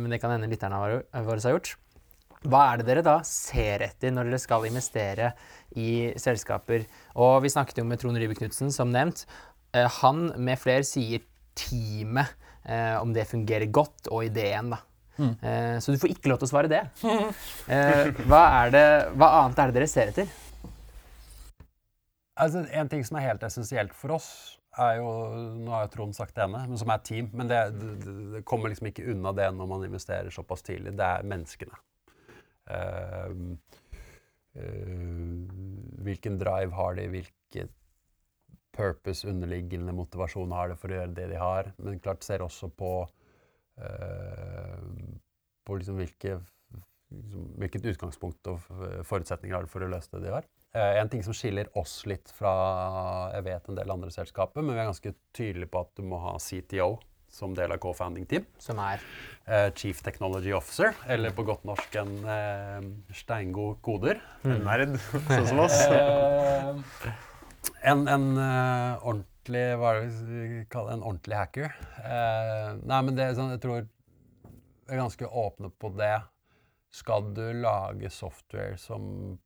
men det kan hende lytterne våre har gjort. Hva er det dere da ser etter når dere skal investere i selskaper? Og vi snakket jo med Trond Rybe Knutsen, som nevnt. han med flere sier teamet om det fungerer godt, og ideen, da. Mm. Eh, så du får ikke lov til å svare det. <laughs> Eh, hva, det, hva, annet er det dere ser etter? Altså, en ting som er helt essensielt for oss, er jo Nå har jo Trond sagt det ene, men som er team. Men det, det, det, kommer liksom ikke unna det når man investerer såpass tidlig. Det er menneskene. Uh, uh, hvilken drive har de? Hvilket purpose, underliggende motivasjon har de for å gjøre det de har. Men klart ser også på, uh, på liksom hvilke, liksom, hvilket utgangspunkt og forutsetninger har de for å løse det de har. Uh, en ting som skiller oss litt fra jeg vet en del andre selskaper, men vi er ganske tydelige på at du må ha CTO som del av co-founding team. Som er Eh, Chief Technology Officer, eller på godt norsk en eh, steingod koder. En nerd, <laughs> sånn som oss. Eh, en en uh, ordentlig Hva er det vi kaller en ordentlig hacker. Eh, nei, men det er sånn, jeg tror vi er ganske åpne på det. Skal du lage software som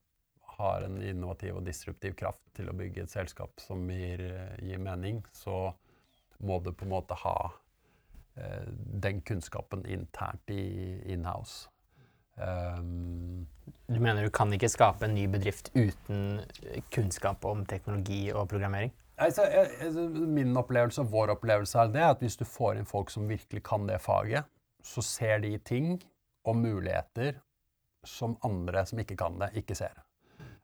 har en innovativ og disruptiv kraft til å bygge et selskap som gir, eh, gir mening, så må du på en måte ha eh, den kunnskapen internt i inhouse. Um, Du mener du kan ikke skape en ny bedrift uten kunnskap om teknologi og programmering? Altså, altså, min opplevelse og vår opplevelse er det at hvis du får inn folk som virkelig kan det faget, så ser de ting og muligheter som andre som ikke kan det, ikke ser.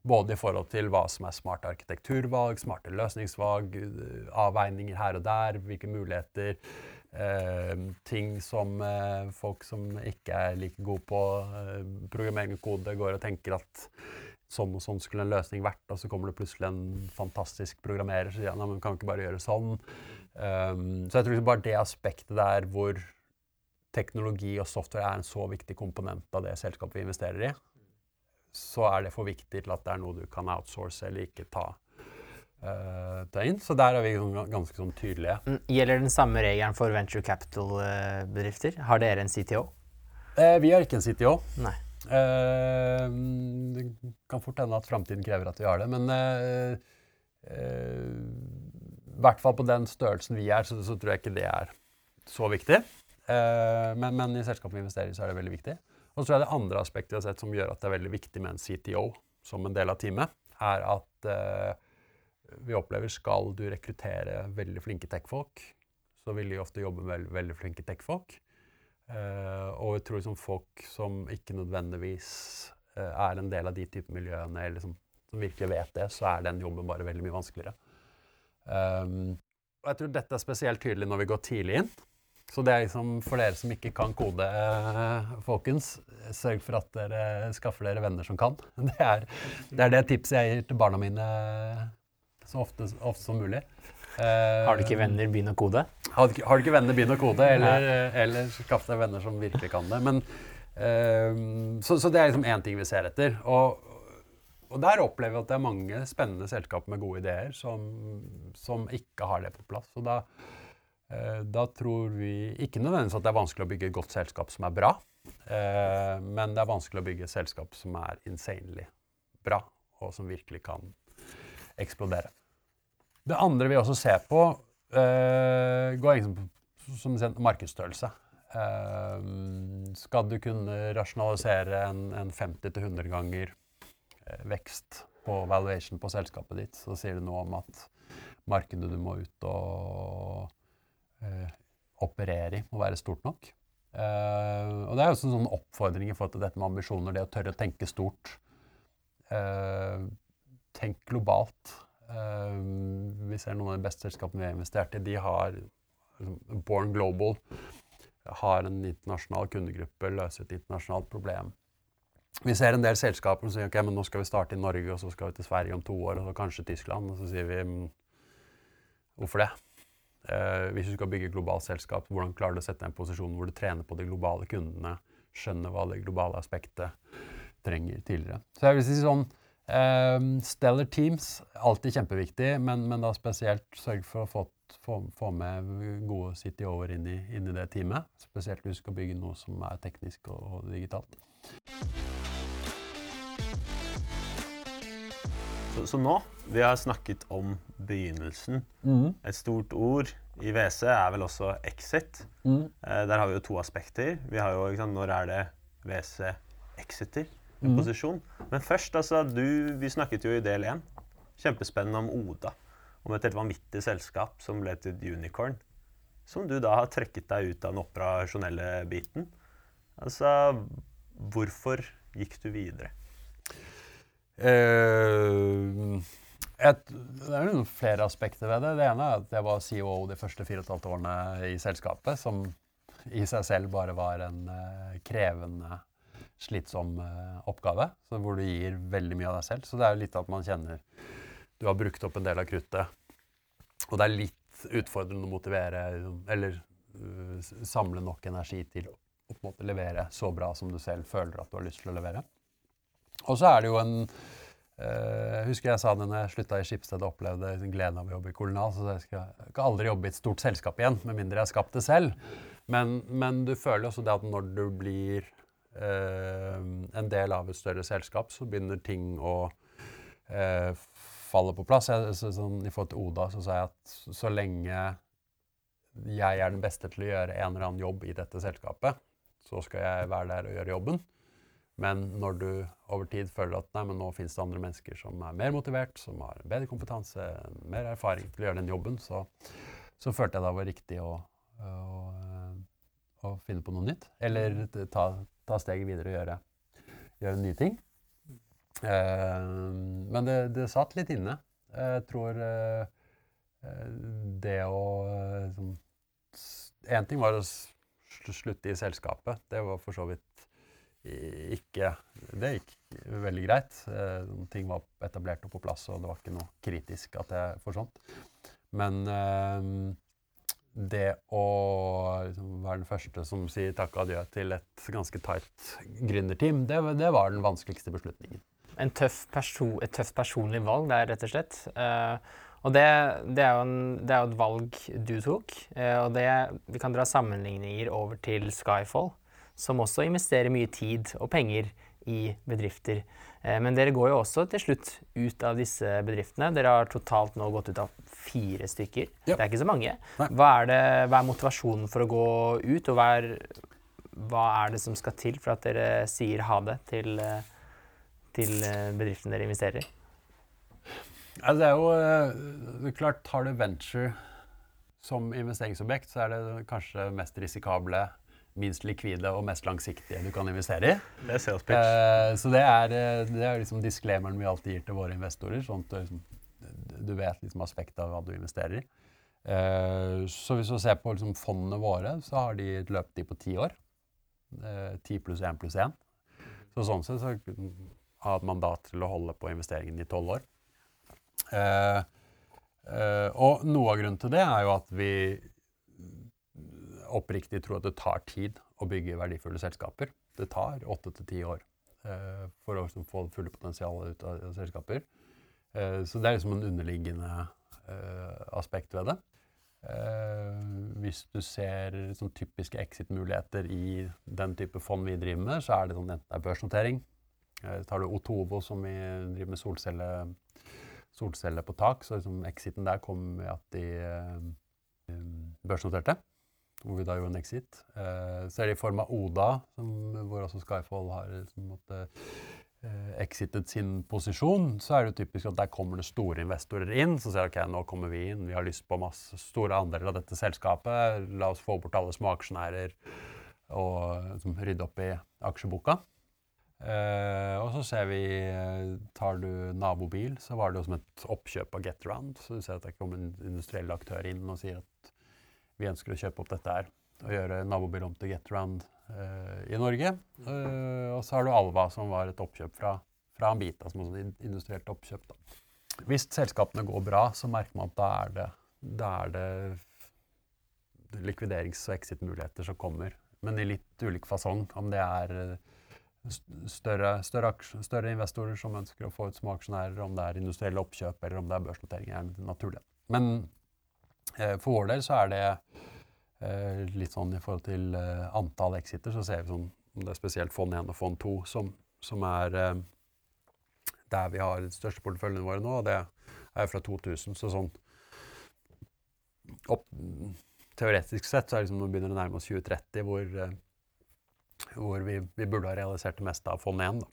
Både i forhold til hva som er smarte arkitekturvalg, smarte løsningsvalg, eh, avveininger her og der, hvilke muligheter, eh, ting som eh, folk som ikke er like gode på eh, programmering og kode, går og tenker at sånn og sånn skulle en løsning vært, og så kommer det plutselig en fantastisk programmerer som sier ja, men kan ikke bare gjøre sånn. Um, så jeg tror liksom bare det aspektet der hvor teknologi og software er en så viktig komponent av det selskapet vi investerer i, så er det for viktig til at det er noe du kan outsource eller ikke ta, uh, ta inn. Så der er vi ganske sånn tydelige. Mm, Gjelder den samme regelen for venture capital-bedrifter? Har dere en CTO? Uh, vi har ikke en CTO. Nei. Uh, det kan fort hende at framtiden krever at vi har det, men eh, eh, i hvert fall på den størrelsen vi er, så, så tror jeg ikke det er så viktig. Eh, men, men i selskapet vi investerer i, så er det veldig viktig. Og så tror jeg det andre aspektet vi har sett som gjør at det er veldig viktig med en CTO som en del av teamet, er at eh, vi opplever skal du rekruttere veldig flinke tech-folk, så vil de ofte jobbe med veldig, veldig flinke tech-folk. Eh, og jeg tror liksom folk som ikke nødvendigvis eh, er en del av de type miljøene, eller som, som virkelig vet det, så er den jobben bare veldig mye vanskeligere. Um, og jeg tror dette er spesielt tydelig når vi går tidlig inn. Så det er liksom for dere som ikke kan kode, eh, folkens, sørg for at dere skaffer dere venner som kan. <laughs> Det er det, er det tipset jeg gir til barna mine så ofte, ofte som mulig. Eh, Har du ikke venner, begynn å kode. har du, ikke, har du ikke venner, begynn å kode, eller, eller skaff deg venner som virkelig kan det. Men, så, så det er liksom én ting vi ser etter. Og, og der opplever vi at det er mange spennende selskaper med gode ideer som, som ikke har det på plass. Og da, eh, da tror vi ikke nødvendigvis at det er vanskelig å bygge et godt selskap som er bra, eh, men det er vanskelig å bygge et selskap som er insanely bra, og som virkelig kan eksplodere. Det andre vi også ser på, eh, går som en markedsstørrelse. Eh, skal du kunne rasjonalisere en, en 50-100 ganger eh, vekst på valuation på selskapet ditt, så sier det noe om at markedet du må ut og eh, operere i, må være stort nok. Eh, og det er også en sånn oppfordring i forhold til dette med ambisjoner, det å tørre å tenke stort. Eh, tenk globalt. Eh, vi ser noen av de beste selskapene vi har investert i. De har liksom, Born Global har en internasjonal kundegruppe, løser et internasjonalt problem. Vi ser en del selskaper som sier ok, men nå skal vi starte i Norge, og så skal vi til Sverige om to år, og så kanskje Tyskland. Og så sier vi mm, hvorfor det? Eh, hvis du skal bygge et globalt selskap, hvordan klarer du å sette deg i en posisjon hvor du trener på de globale kundene, skjønner hva det globale aspektet trenger tidligere. Så jeg vil si sånn eh, Stellar teams, alltid kjempeviktig, men, men da spesielt sørg for å få, få, få med gode CTO-er inn, inn i det teamet. Spesielt hvis du skal bygge noe som er teknisk og, og digitalt. Så, så nå, vi har snakket om begynnelsen. Et stort ord i WC er vel også exit. Eh, der har vi jo to aspekter. Vi har jo, sant, Når er det WC exiter en posisjon? Men først, altså, du, vi snakket jo i del én. Kjempespennende om Oda. Om et helt vanvittig selskap som ble til unicorn. Som du da har trekket deg ut av den operasjonelle biten. Altså, hvorfor gikk du videre? Eh, et, det er jo flere aspekter ved det. Det ene er at jeg var CEO de første fire og et halvt årene i selskapet, som i seg selv bare var en eh, krevende, slitsom eh, oppgave. Hvor du gir veldig mye av deg selv. Så det er jo litt at man kjenner du har brukt opp en del av kruttet. Og det er litt utfordrende å motivere, eller samle nok energi til å levere så bra som du selv føler at du har lyst til å levere. Og så er det jo en eh, Jeg husker jeg sa det når jeg slutta i Skipsted og opplevde gleden av å jobbe i Kolonial. Så jeg skal, jeg skal aldri jobbe i et stort selskap igjen, med mindre jeg har skapt det selv. Men, men du føler også det at når du blir eh, en del av et større selskap, så begynner ting å eh, falle på plass. Jeg, så, sånn, I forhold til Oda så sa jeg at så lenge jeg er den beste til å gjøre en eller annen jobb i dette selskapet, så skal jeg være der og gjøre jobben. Men når du over tid føler at nei, men nå finnes det andre mennesker som er mer motivert, som har bedre kompetanse, mer erfaring til å gjøre den jobben, så, så følte jeg det var riktig å, å, å finne på noe nytt. Eller ta, ta steget videre og gjøre, gjøre nye ting. Eh, men det, det satt litt inne. Jeg tror eh, eh, det å eh, liksom, En ting var å slutte i selskapet. Det var for så vidt ikke Det gikk veldig greit. Eh, ting var etablert og på plass, og det var ikke noe kritisk at jeg forsvant. Men eh, det å liksom, være den første som sier takk og adjø til et ganske tight gründerteam, det, det var den vanskeligste beslutningen. En tøff et tøft personlig valg der, rett og slett. Eh, og det, det, er en, det er jo et valg du tok. eh, og vi kan dra sammenligninger over til Skyfall, som også investerer mye tid og penger i bedrifter. Eh, men dere går jo også til slutt ut av disse bedriftene. Dere har totalt nå gått ut av fire stykker. Ja. Det er ikke så mange. Hva er, det, hva er motivasjonen for å gå ut, og hva er, hva er det som skal til for at dere sier ha det til eh, til eh, bedriften dere investerer i? Ja, det er jo det er klart, Har du venture som investeringsobjekt, så er det kanskje mest risikable, minst likvide og mest langsiktige du kan investere i. Det er sales pitch. Eh, så det er, eh, det er liksom disclaimeren vi alltid gir til våre investorer, sånn at du, liksom, du vet liksom aspektet av hva du investerer i. Eh, så hvis du ser på liksom fondene våre, så har de et løpetid på ti år. Eh, Ti pluss én pluss én. Så sånn sett så har et mandat til å holde på investeringen i tolv år. Eh, eh, og noe av grunnen til det er jo at vi oppriktig tro at det tar tid å bygge verdifulle selskaper. Det tar åtte til ti år eh, for å liksom, få det fulle potensialet ut av, selskaper. Eh, så det er liksom en underliggende eh, aspekt ved det. Hvis du ser sånn typiske exit-muligheter i den type fond vi driver med, så er det sånn enten det er børsnotering. Tar du Otovo, som vi driver med solcelle, solcelle på tak, så liksom exiten der kom med at de børsnoterte hvor vi da gjorde en exit. Eh, så er det i form av Oda, som, hvor også Skyfall har liksom, måtte, eh, exitet sin posisjon. Så er det jo typisk at der kommer det store investorer inn. Så sier ok, nå kommer vi inn, vi har lyst på masse store andeler av dette selskapet. La oss få bort alle små aksjonærer og som, rydde opp i aksjeboka. Uh, og så ser vi Tar du nabobil, så var det jo som et oppkjøp av GetAround. Så du ser at det kommer en industriell aktør inn og sier at vi ønsker å kjøpe opp dette her og gjøre nabobil om til Getround uh, i Norge. Uh, og så har du Alva, som var et oppkjøp fra, fra Ambita, som også industrielt oppkjøp. Da. Hvis selskapene går bra, så merker man at da er det, da er det likviderings- og exit-muligheter som kommer, men i litt ulik fasong. Om det er eh, større, større, større investorer som ønsker å få ut små aksjonærer, om det er industrielle oppkjøp eller om det er børsnotering, er naturlig. Men eh, for vår del så er det eh, litt sånn i forhold til eh, antall exiter, så ser vi sånn om det er spesielt fond 1 og fond 2 som, som er eh, der vi har de største porteføljene våre nå, og det er fra 2000. Så sånn opp, Teoretisk sett så er det liksom, nå begynner det å nærme oss 2030, hvor, eh, hvor vi, vi burde ha realisert det meste av fond 1. Da.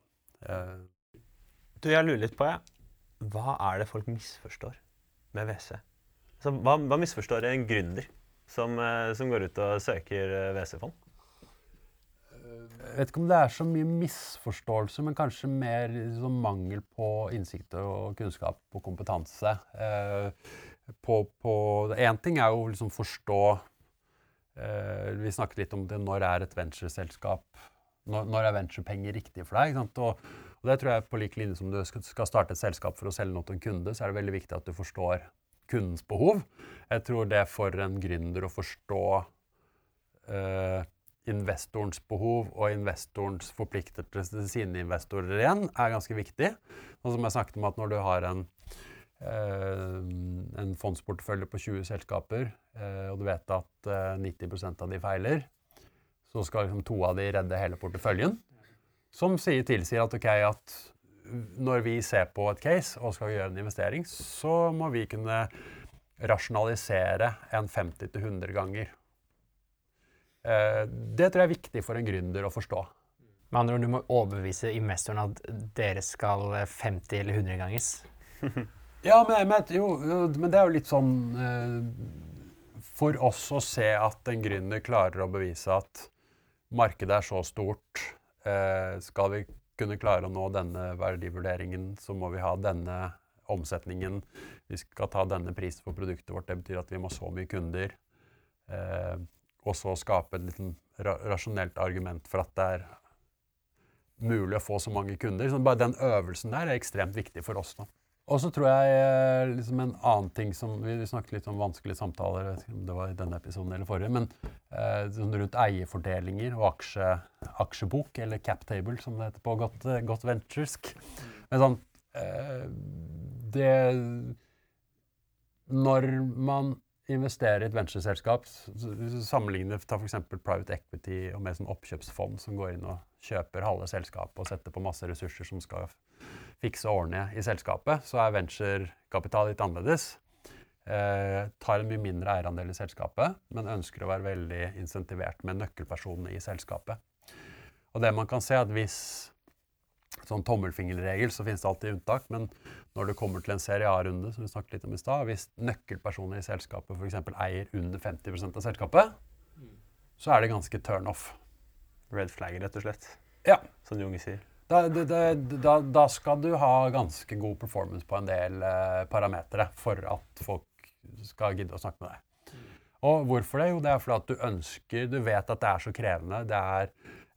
Eh, Du, jeg lurer litt på, jeg. Hva er det folk misforstår med WC? Så hva, hva misforstår en gründer som, eh, som går ut og søker eh, WC-fond? Jeg vet ikke om det er så mye misforståelse, men kanskje mer liksom, mangel på innsikt og kunnskap og kompetanse. Eh, på, en ting er jo liksom forstå eh, Vi snakket litt om det. Når er et ventureselskap når, når er venturepenger riktig for deg? Og, og det tror jeg på lik linje som du skal starte et selskap for å selge noe til en kunde, så er det veldig viktig at du forstår kundens behov. Jeg tror det for en gründer å forstå eh, investorens behov og investorens forpliktelse til sine investorer igjen er ganske viktig. Og som jeg snakket om at når du har en, eh, en fondsportefølje på 20 selskaper, eh, og du vet at eh, 90% av de feiler, så skal liksom to av de redde hele porteføljen. Som sier, tilsier at ok, at når vi ser på et case og skal gjøre en investering, så må vi kunne rasjonalisere en 50-100 ganger. Eh, det tror jeg er viktig for en gründer å forstå. Med andre ord, du må overbevise investoren at dere skal 50 eller 100 ganges. <laughs> Ja, men, men, jo, men det er jo litt sånn eh, For oss å se at en gründer klarer å bevise at markedet er så stort, eh, skal vi kunne klare å nå denne verdivurderingen, så må vi ha denne omsetningen. Vi skal ta denne prisen for produktet vårt. Det betyr at vi må ha så mye kunder. Eh, og så skape et ra rasjonelt argument for at det er mulig å få så mange kunder. Så bare den øvelsen der er ekstremt viktig for oss. da. Og så tror jeg eh, liksom en annen ting som Vi snakket litt om vanskelige samtaler, om det var i denne episoden eller forrige, men eh, sånn rundt eierfordelinger og aksje, aksjebok, eller cap table, som det heter på godt, godt venturesk. Men sånn eh, Det Når man investerer i et ventureselskap, Sammenligne ta f.eks. private equity og med sånn oppkjøpsfond som går inn og kjøper halve selskapet og setter på masse ressurser som skal fikse og ordne i selskapet, så er venturekapital litt annerledes. Eh, tar en mye mindre eierandel i selskapet, men ønsker å være veldig insentivert med nøkkelpersonene i selskapet. Og det man kan se, at hvis sånn tommelfingerregel, så finnes det alltid unntak. Men når det kommer til en Serie A-runde, som vi snakket litt om i stad, hvis nøkkelpersoner i selskapet f.eks. eier under 50% av selskapet, så er det ganske turnoff. Red flag, rett og slett. Ja. Som Junge sier. Da, da, da, skal du ha ganske god performance på en del eh, parametere for at folk skal gidde å snakke med deg. Og hvorfor det? Jo, det er fordi at du ønsker Du vet at det er så krevende. Det er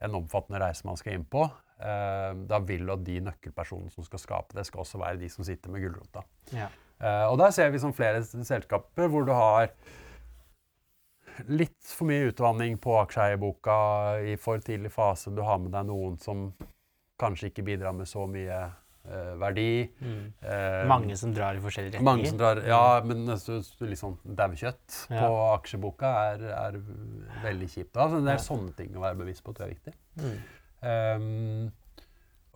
en omfattende reise man skal inn på. Eh, da vil at de nøkkelpersonene som skal skape det, skal også være de som sitter med gulrota. Ja. Eh, og der ser vi som flere selskaper hvor du har litt for mye utvanning på aksjeeierboka i for tidlig fase. Du har med deg noen som kanskje ikke bidrar med så mye eh, verdi. Mm. Eh, Mange som drar i forskjellige retninger. mange som drar, ja, men litt sånn daukjøtt Ja. på aksjeboka er, er veldig kjipt. Da. Så det er sånne ting å være bevisst på tror jeg er viktig. Mm. Um,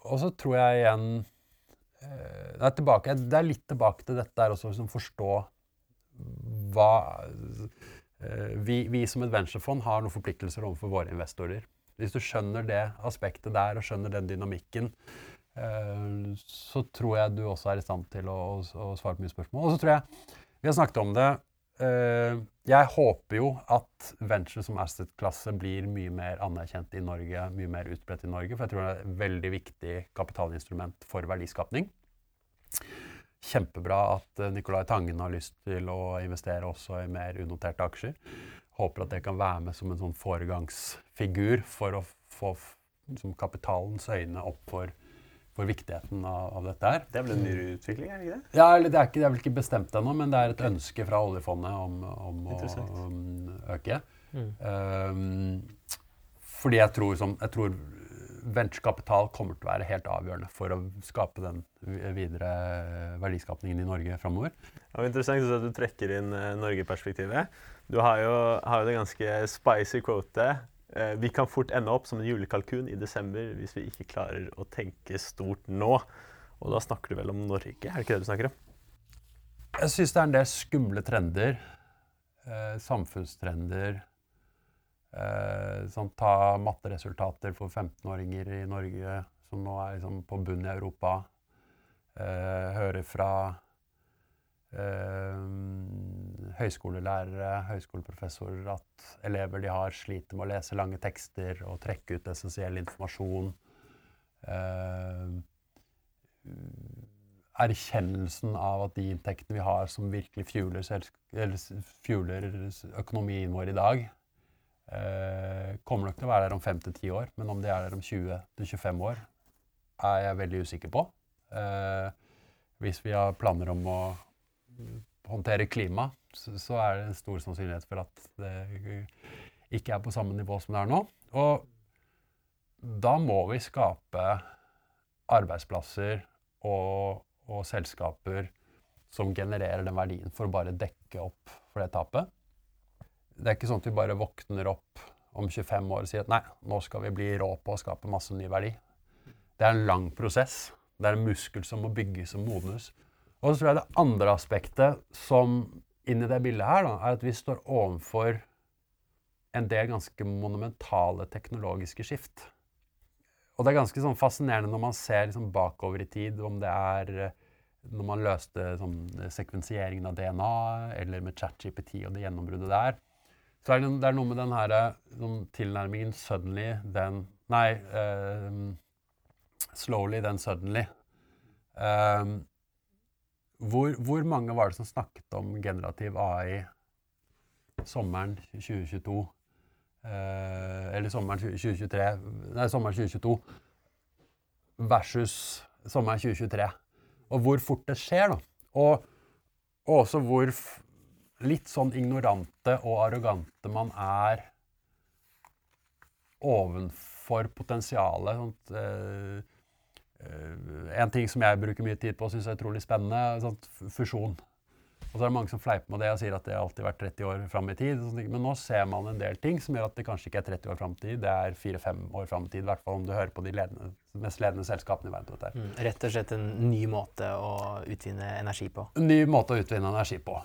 og så tror jeg igjen eh, det, er tilbake, det er litt tilbake til dette der også, liksom forstå hva eh, vi, vi som et venturefond har noen forpliktelser overfor våre investorer. Hvis du skjønner det aspektet der og skjønner den dynamikken, eh, så tror jeg du også er i stand til å, å, å svare på mye spørsmål. Og så tror jeg Vi har snakket om det. eh, jeg håper jo at venture som asset-klasse blir mye mer anerkjent i Norge, mye mer utbredt i Norge, for jeg tror det er et veldig viktig kapitalinstrument for verdiskapning. Kjempebra at eh, Nicolai Tangen har lyst til å investere også i mer unoterte aksjer. Håper at det kan være med som en sånn foregangsfigur for å få liksom kapitalens øyne opp for, for viktigheten av, av dette her. Det er vel en ny utvikling, er det ikke det? Ja, eller det er, ikke, det er vel ikke bestemt ennå, men det er et ønske fra oljefondet om, om å um, øke. Mm. Um, fordi jeg tror, som, jeg tror venturekapital kommer til å være helt avgjørende for å skape den videre verdiskapningen i Norge framover. Var interessant at du trekker inn eh, Norge-perspektivet. Du har jo, har jo det ganske spicy quotet. Eh, vi kan fort ende opp som en julekalkun i desember hvis vi ikke klarer å tenke stort nå. Og da snakker du vel om Norge, er det ikke det du snakker om? Jeg syns det er en del skumle trender. Eh, samfunnstrender. Eh, sånn, ta matteresultater for 15-åringer i Norge som nå er liksom på bunnen i Europa. Eh, høre fra høyskolelærere, høyskoleprofessorer at elever de har, sliter med å lese lange tekster og trekke ut essensiell informasjon. Eh, erkjennelsen av at de inntektene vi har som virkelig fueler, økonomien vår i dag, eh, kommer nok til å være der om fem til ti år. Men om de er der om 20 til 25 år, er jeg veldig usikker på. Eh, hvis vi har planer om å håndtere klima, så, så er det en stor sannsynlighet for at det ikke er på samme nivå som det er nå. Og da må vi skape arbeidsplasser og, og selskaper som genererer den verdien for å bare dekke opp for det tapet. Det er ikke sånn at vi bare våkner opp om 25 år og sier at nei, nå skal vi bli rå på å skape masse ny verdi. Det er en lang prosess. Det er en muskel som må bygges og modnes. Og så tror jeg det andre aspektet som inn i det bildet her, da, er at vi står overfor en del ganske monumentale teknologiske skift. Og det er ganske sånn fascinerende når man ser liksom bakover i tid, om det er eh, når man løste sånn, sekvensieringen av DNA, eller med ChatGPT og det gjennombruddet der. Så er det, det er noe med den her, sånn, tilnærmingen 'suddenly', then Nei, uh, 'slowly, then suddenly'. Uh, hvor, hvor, mange var det som snakket om generativ AI sommeren 2022? Eh, eller sommeren 2023 Nei, sommeren 2022 versus sommeren 2023. Og hvor fort det skjer, da. Og, og også hvor litt sånn ignorante og arrogante man er ovenfor potensialet. Sånt, uh, en ting som jeg bruker mye tid på og syns er utrolig spennende, sånn fusjon. Og så er det mange som fleiper med det og sier at det har alltid vært 30 år fram i tid. Men nå ser man en del ting som gjør at det kanskje ikke er 30 år fram i tid, det er 4-5 år fram i tid. I hvert fall om du hører på de ledende, mest ledende selskapene i verden. Mm, rett og slett en ny måte å utvinne energi på? En ny måte å utvinne energi på.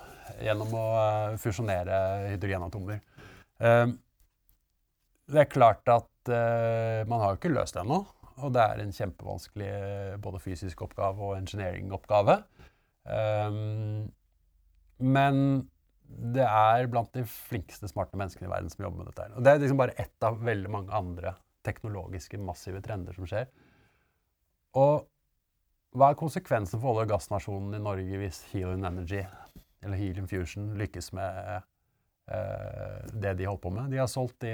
Gjennom å uh, fusjonere hydrogenatomer. Uh, det er klart at man har jo ikke løst det ennå. Og det er en kjempevanskelig både fysisk oppgave og engineering-oppgave. Um, men det er blant de flinkeste, smarte menneskene i verden som jobber med dette. Og det er liksom bare ett av veldig mange andre teknologiske, massive trender som skjer. Og hva er konsekvensen for olje- og gassnasjonen i Norge hvis Helium Energy, eller Helium Fusion, lykkes med eh, det de holder på med? De har solgt, de,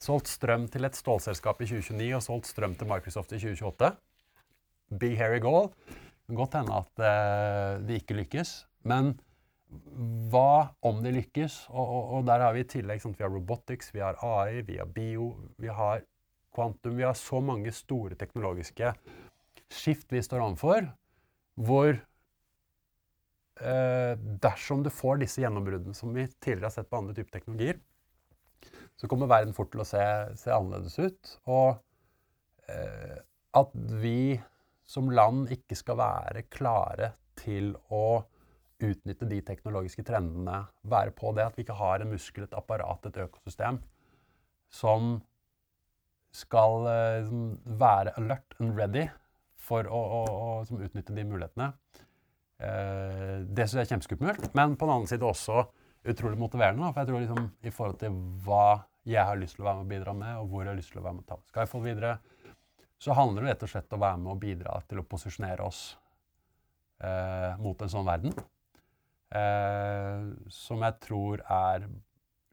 solgt, strøm til et stålselskap i 2029 og solgt strøm til Microsoft i 2028. Big hairy goal. Godt hende at eh, de ikke lykkes. Men hva om det lykkes? Og, og, og der har vi i tillegg sånn, vi har robotics, vi har AI, vi har bio, vi har kvantum. Vi har så mange store teknologiske skift vi står overfor, hvor eh, dersom du får disse gjennombruddene som vi tidligere har sett på andre typer teknologier, så kommer verden fort til å se, se annerledes ut. Og eh, at vi som land ikke skal være klare til å utnytte de teknologiske trendene, være på det at vi ikke har en muskel, et apparat, et økosystem som skal eh, være alert and ready for å, å, å utnytte de mulighetene. Eh, det syns jeg er kjempeskummelt, men på den annen side også utrolig motiverende. For jeg tror liksom, i forhold til hva jeg har lyst til å være med og bidra med, og hvor jeg har lyst til å være med og ta Skyfall videre, så handler det rett og slett om å være med og bidra til å posisjonere oss eh, mot en sånn verden eh, som jeg tror er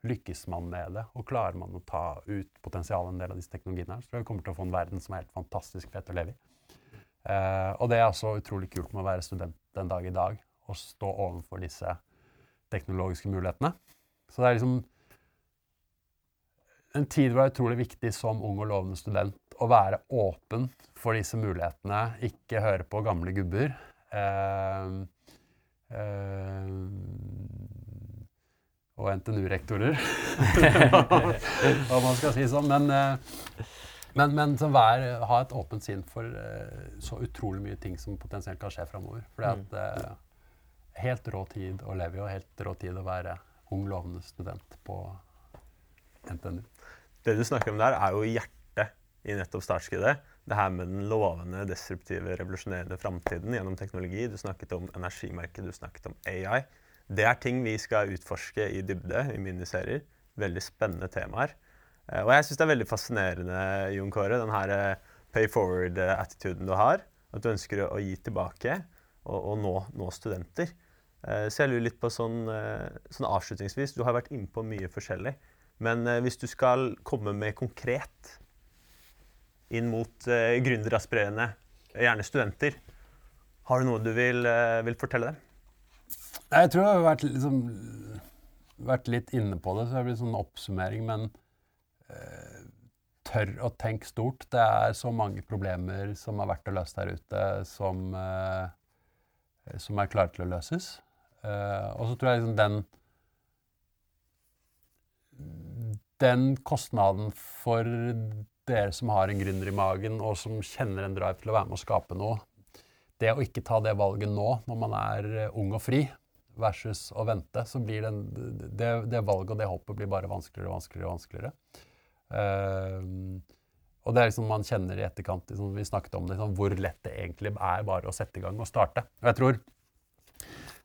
Lykkes man med det, og klarer man å ta ut potensialet en del av disse teknologiene, her, så tror jeg vi kommer til å få en verden som er helt fantastisk fett å leve i. Eh, og det er også utrolig kult med å være student den dag i dag og stå overfor disse teknologiske mulighetene. Så det er liksom en tid hvor det er utrolig viktig som ung og lovende student å være åpen for disse mulighetene, ikke høre på gamle gubber. Eh, Eh, og NTNU-rektorer, <laughs> hva man skal si sånn. Men, eh, men, men hver ha et åpent sinn for uh, så utrolig mye ting som potensielt kan skje framover. For det er uh, helt rå tid å leve i, og helt rå tid å være ung, lovende student på NTNU. Det du snakker om der, er jo hjertet i nettopp startskuddet det her med den lovende, destruktive, revolusjonerende framtiden gjennom teknologi. Du snakket om energimerket, du snakket om AI. Det er ting vi skal utforske i dybde i miniserier. Veldig spennende temaer. Eh, og jeg syns det er veldig fascinerende, Jon Kåre, den her eh, pay forward-attituden du har. At du ønsker å gi tilbake og, og nå, nå, studenter. Eh, så jeg lurer litt på sånn, sånn avslutningsvis Du har vært innpå mye forskjellig. Men hvis du skal komme med konkret inn mot eh, gründeraspirerende, gjerne studenter. Har du noe du vil, uh, vil fortelle dem? Jeg tror jeg har vært liksom vært litt inne på det, så det blir sånn oppsummering, men eh, tør å tenke stort. Det er så mange problemer som har vært å løse der ute, som, eh, som er klare til å løses. Eh, og så tror jeg liksom den Den kostnaden for dere som har en gründer i magen, og som kjenner en drive til å være med å skape noe, det å ikke ta det valget nå, når man er eh, ung og fri, versus å vente, så blir den, det, det valget og det hoppet blir bare vanskeligere og vanskeligere. og vanskeligere. Uh, og det er liksom man kjenner i etterkant, liksom, vi snakket om det, liksom, hvor lett det egentlig er bare å sette i gang og starte. Og jeg tror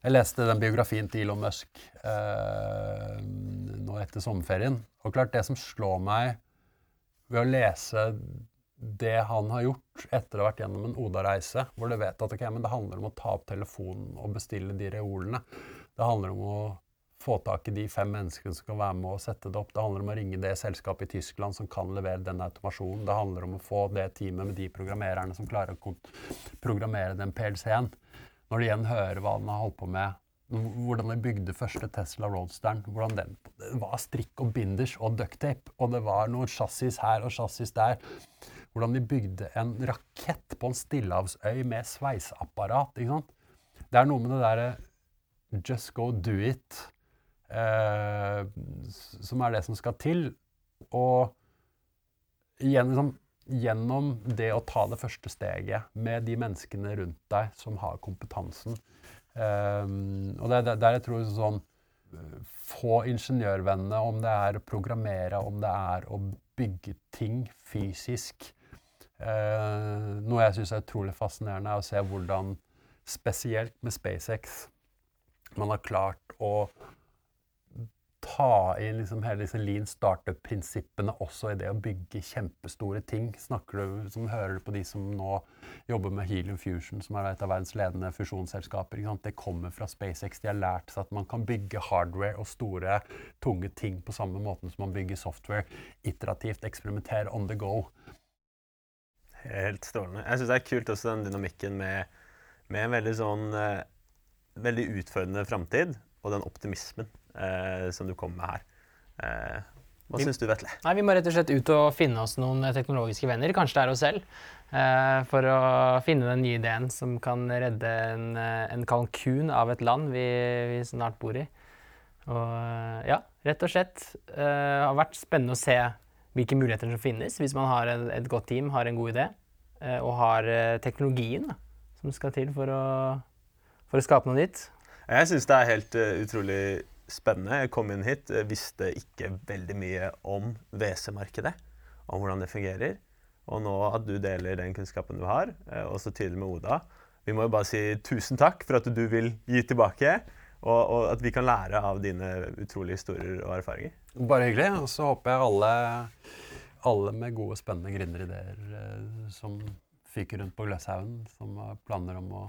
Jeg leste den biografien til Elon Musk eh, nå etter sommerferien. Og klart, det som slår meg ved å lese det han har gjort etter å ha vært gjennom en Oda-reise, hvor du vet at okay, det handler om å ta opp telefonen og bestille de reolene. Det handler om å få tak i de fem menneskene som kan være med og sette det opp. Det handler om å ringe det selskapet i Tyskland som kan levere den automasjonen. Det handler om å få det teamet med de programmererne som klarer å programmere den PLC-en. Når de igjen hører hva han har holdt på med, hvordan de bygde første Tesla Roadsteren. hvordan den, Det var strikk og binders og ducktape, og det var noen chassis her og chassis der hvordan de bygde en rakett på en stillehavsøy med sveiseapparat. ikke sant? Det er noe med det derre just go do it eh, som er det som skal til. Og gjennom, gjennom det å ta det første steget med de menneskene rundt deg som har kompetansen. Um, Og det er der jeg tror sånn Få ingeniørvennene, om det er å programmere, om det er å bygge ting fysisk, Uh, noe jeg syns er utrolig fascinerende, er å se hvordan, spesielt med SpaceX, man har klart å ta inn liksom hele disse lean startup-prinsippene også i det å bygge kjempestore ting. Snakker du, som Hører du på de som nå jobber med Helium Fusion, som er et av verdens ledende fusjonsselskaper? Det kommer fra SpaceX. De har lært seg at man kan bygge hardware og store, tunge ting på samme måten som man bygger software. Iterativt eksperimentere on the go. Helt strålende. Jeg syns det er kult også den dynamikken med, med en veldig sånn eh, Veldig utfordrende framtid, og den optimismen som du kommer med her. Eh, hva syns du, Vetle? Nei, Vi må rett og slett ut og finne oss noen teknologiske venner, kanskje det er oss selv, eh, for å finne den nye ideen som kan redde en, eh, en kalkun av et land vi, vi, snart bor i. Og eh, ja, rett og slett. Det har vært spennende å se hvilke muligheter som finnes hvis man har et, et godt team, har en god idé eh, og har eh, teknologien da, som skal til for å, for å skape noe nytt. Jeg syns det er helt utrolig spennende. Jeg kom inn hit, visste ikke veldig mye om WC-markedet, om hvordan det fungerer. Og nå at du deler den kunnskapen du har, og så tydelig med Oda Vi må jo bare si tusen takk for at du vil gi tilbake, og, og at vi kan lære av dine utrolige historier og erfaringer. Bare hyggelig. Og så håper jeg alle, alle med gode, spennende gründerideer eh, som fyker rundt på Gløshaugen, som har planer om å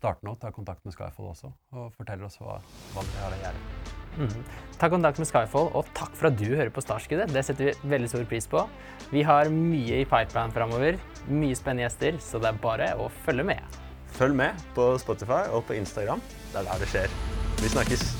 starte nå, tar kontakt med Skyfall også og forteller oss hva, hva dere har å gjøre. Mm. Ta kontakt med Skyfall, og takk for at du hører på Startskuddet. Det setter vi veldig stor pris på. Vi har mye i pipeline framover, mye spennende gjester, så det er bare å følge med. Følg med på Spotify og på Instagram. Det er der det skjer. Vi snakkes.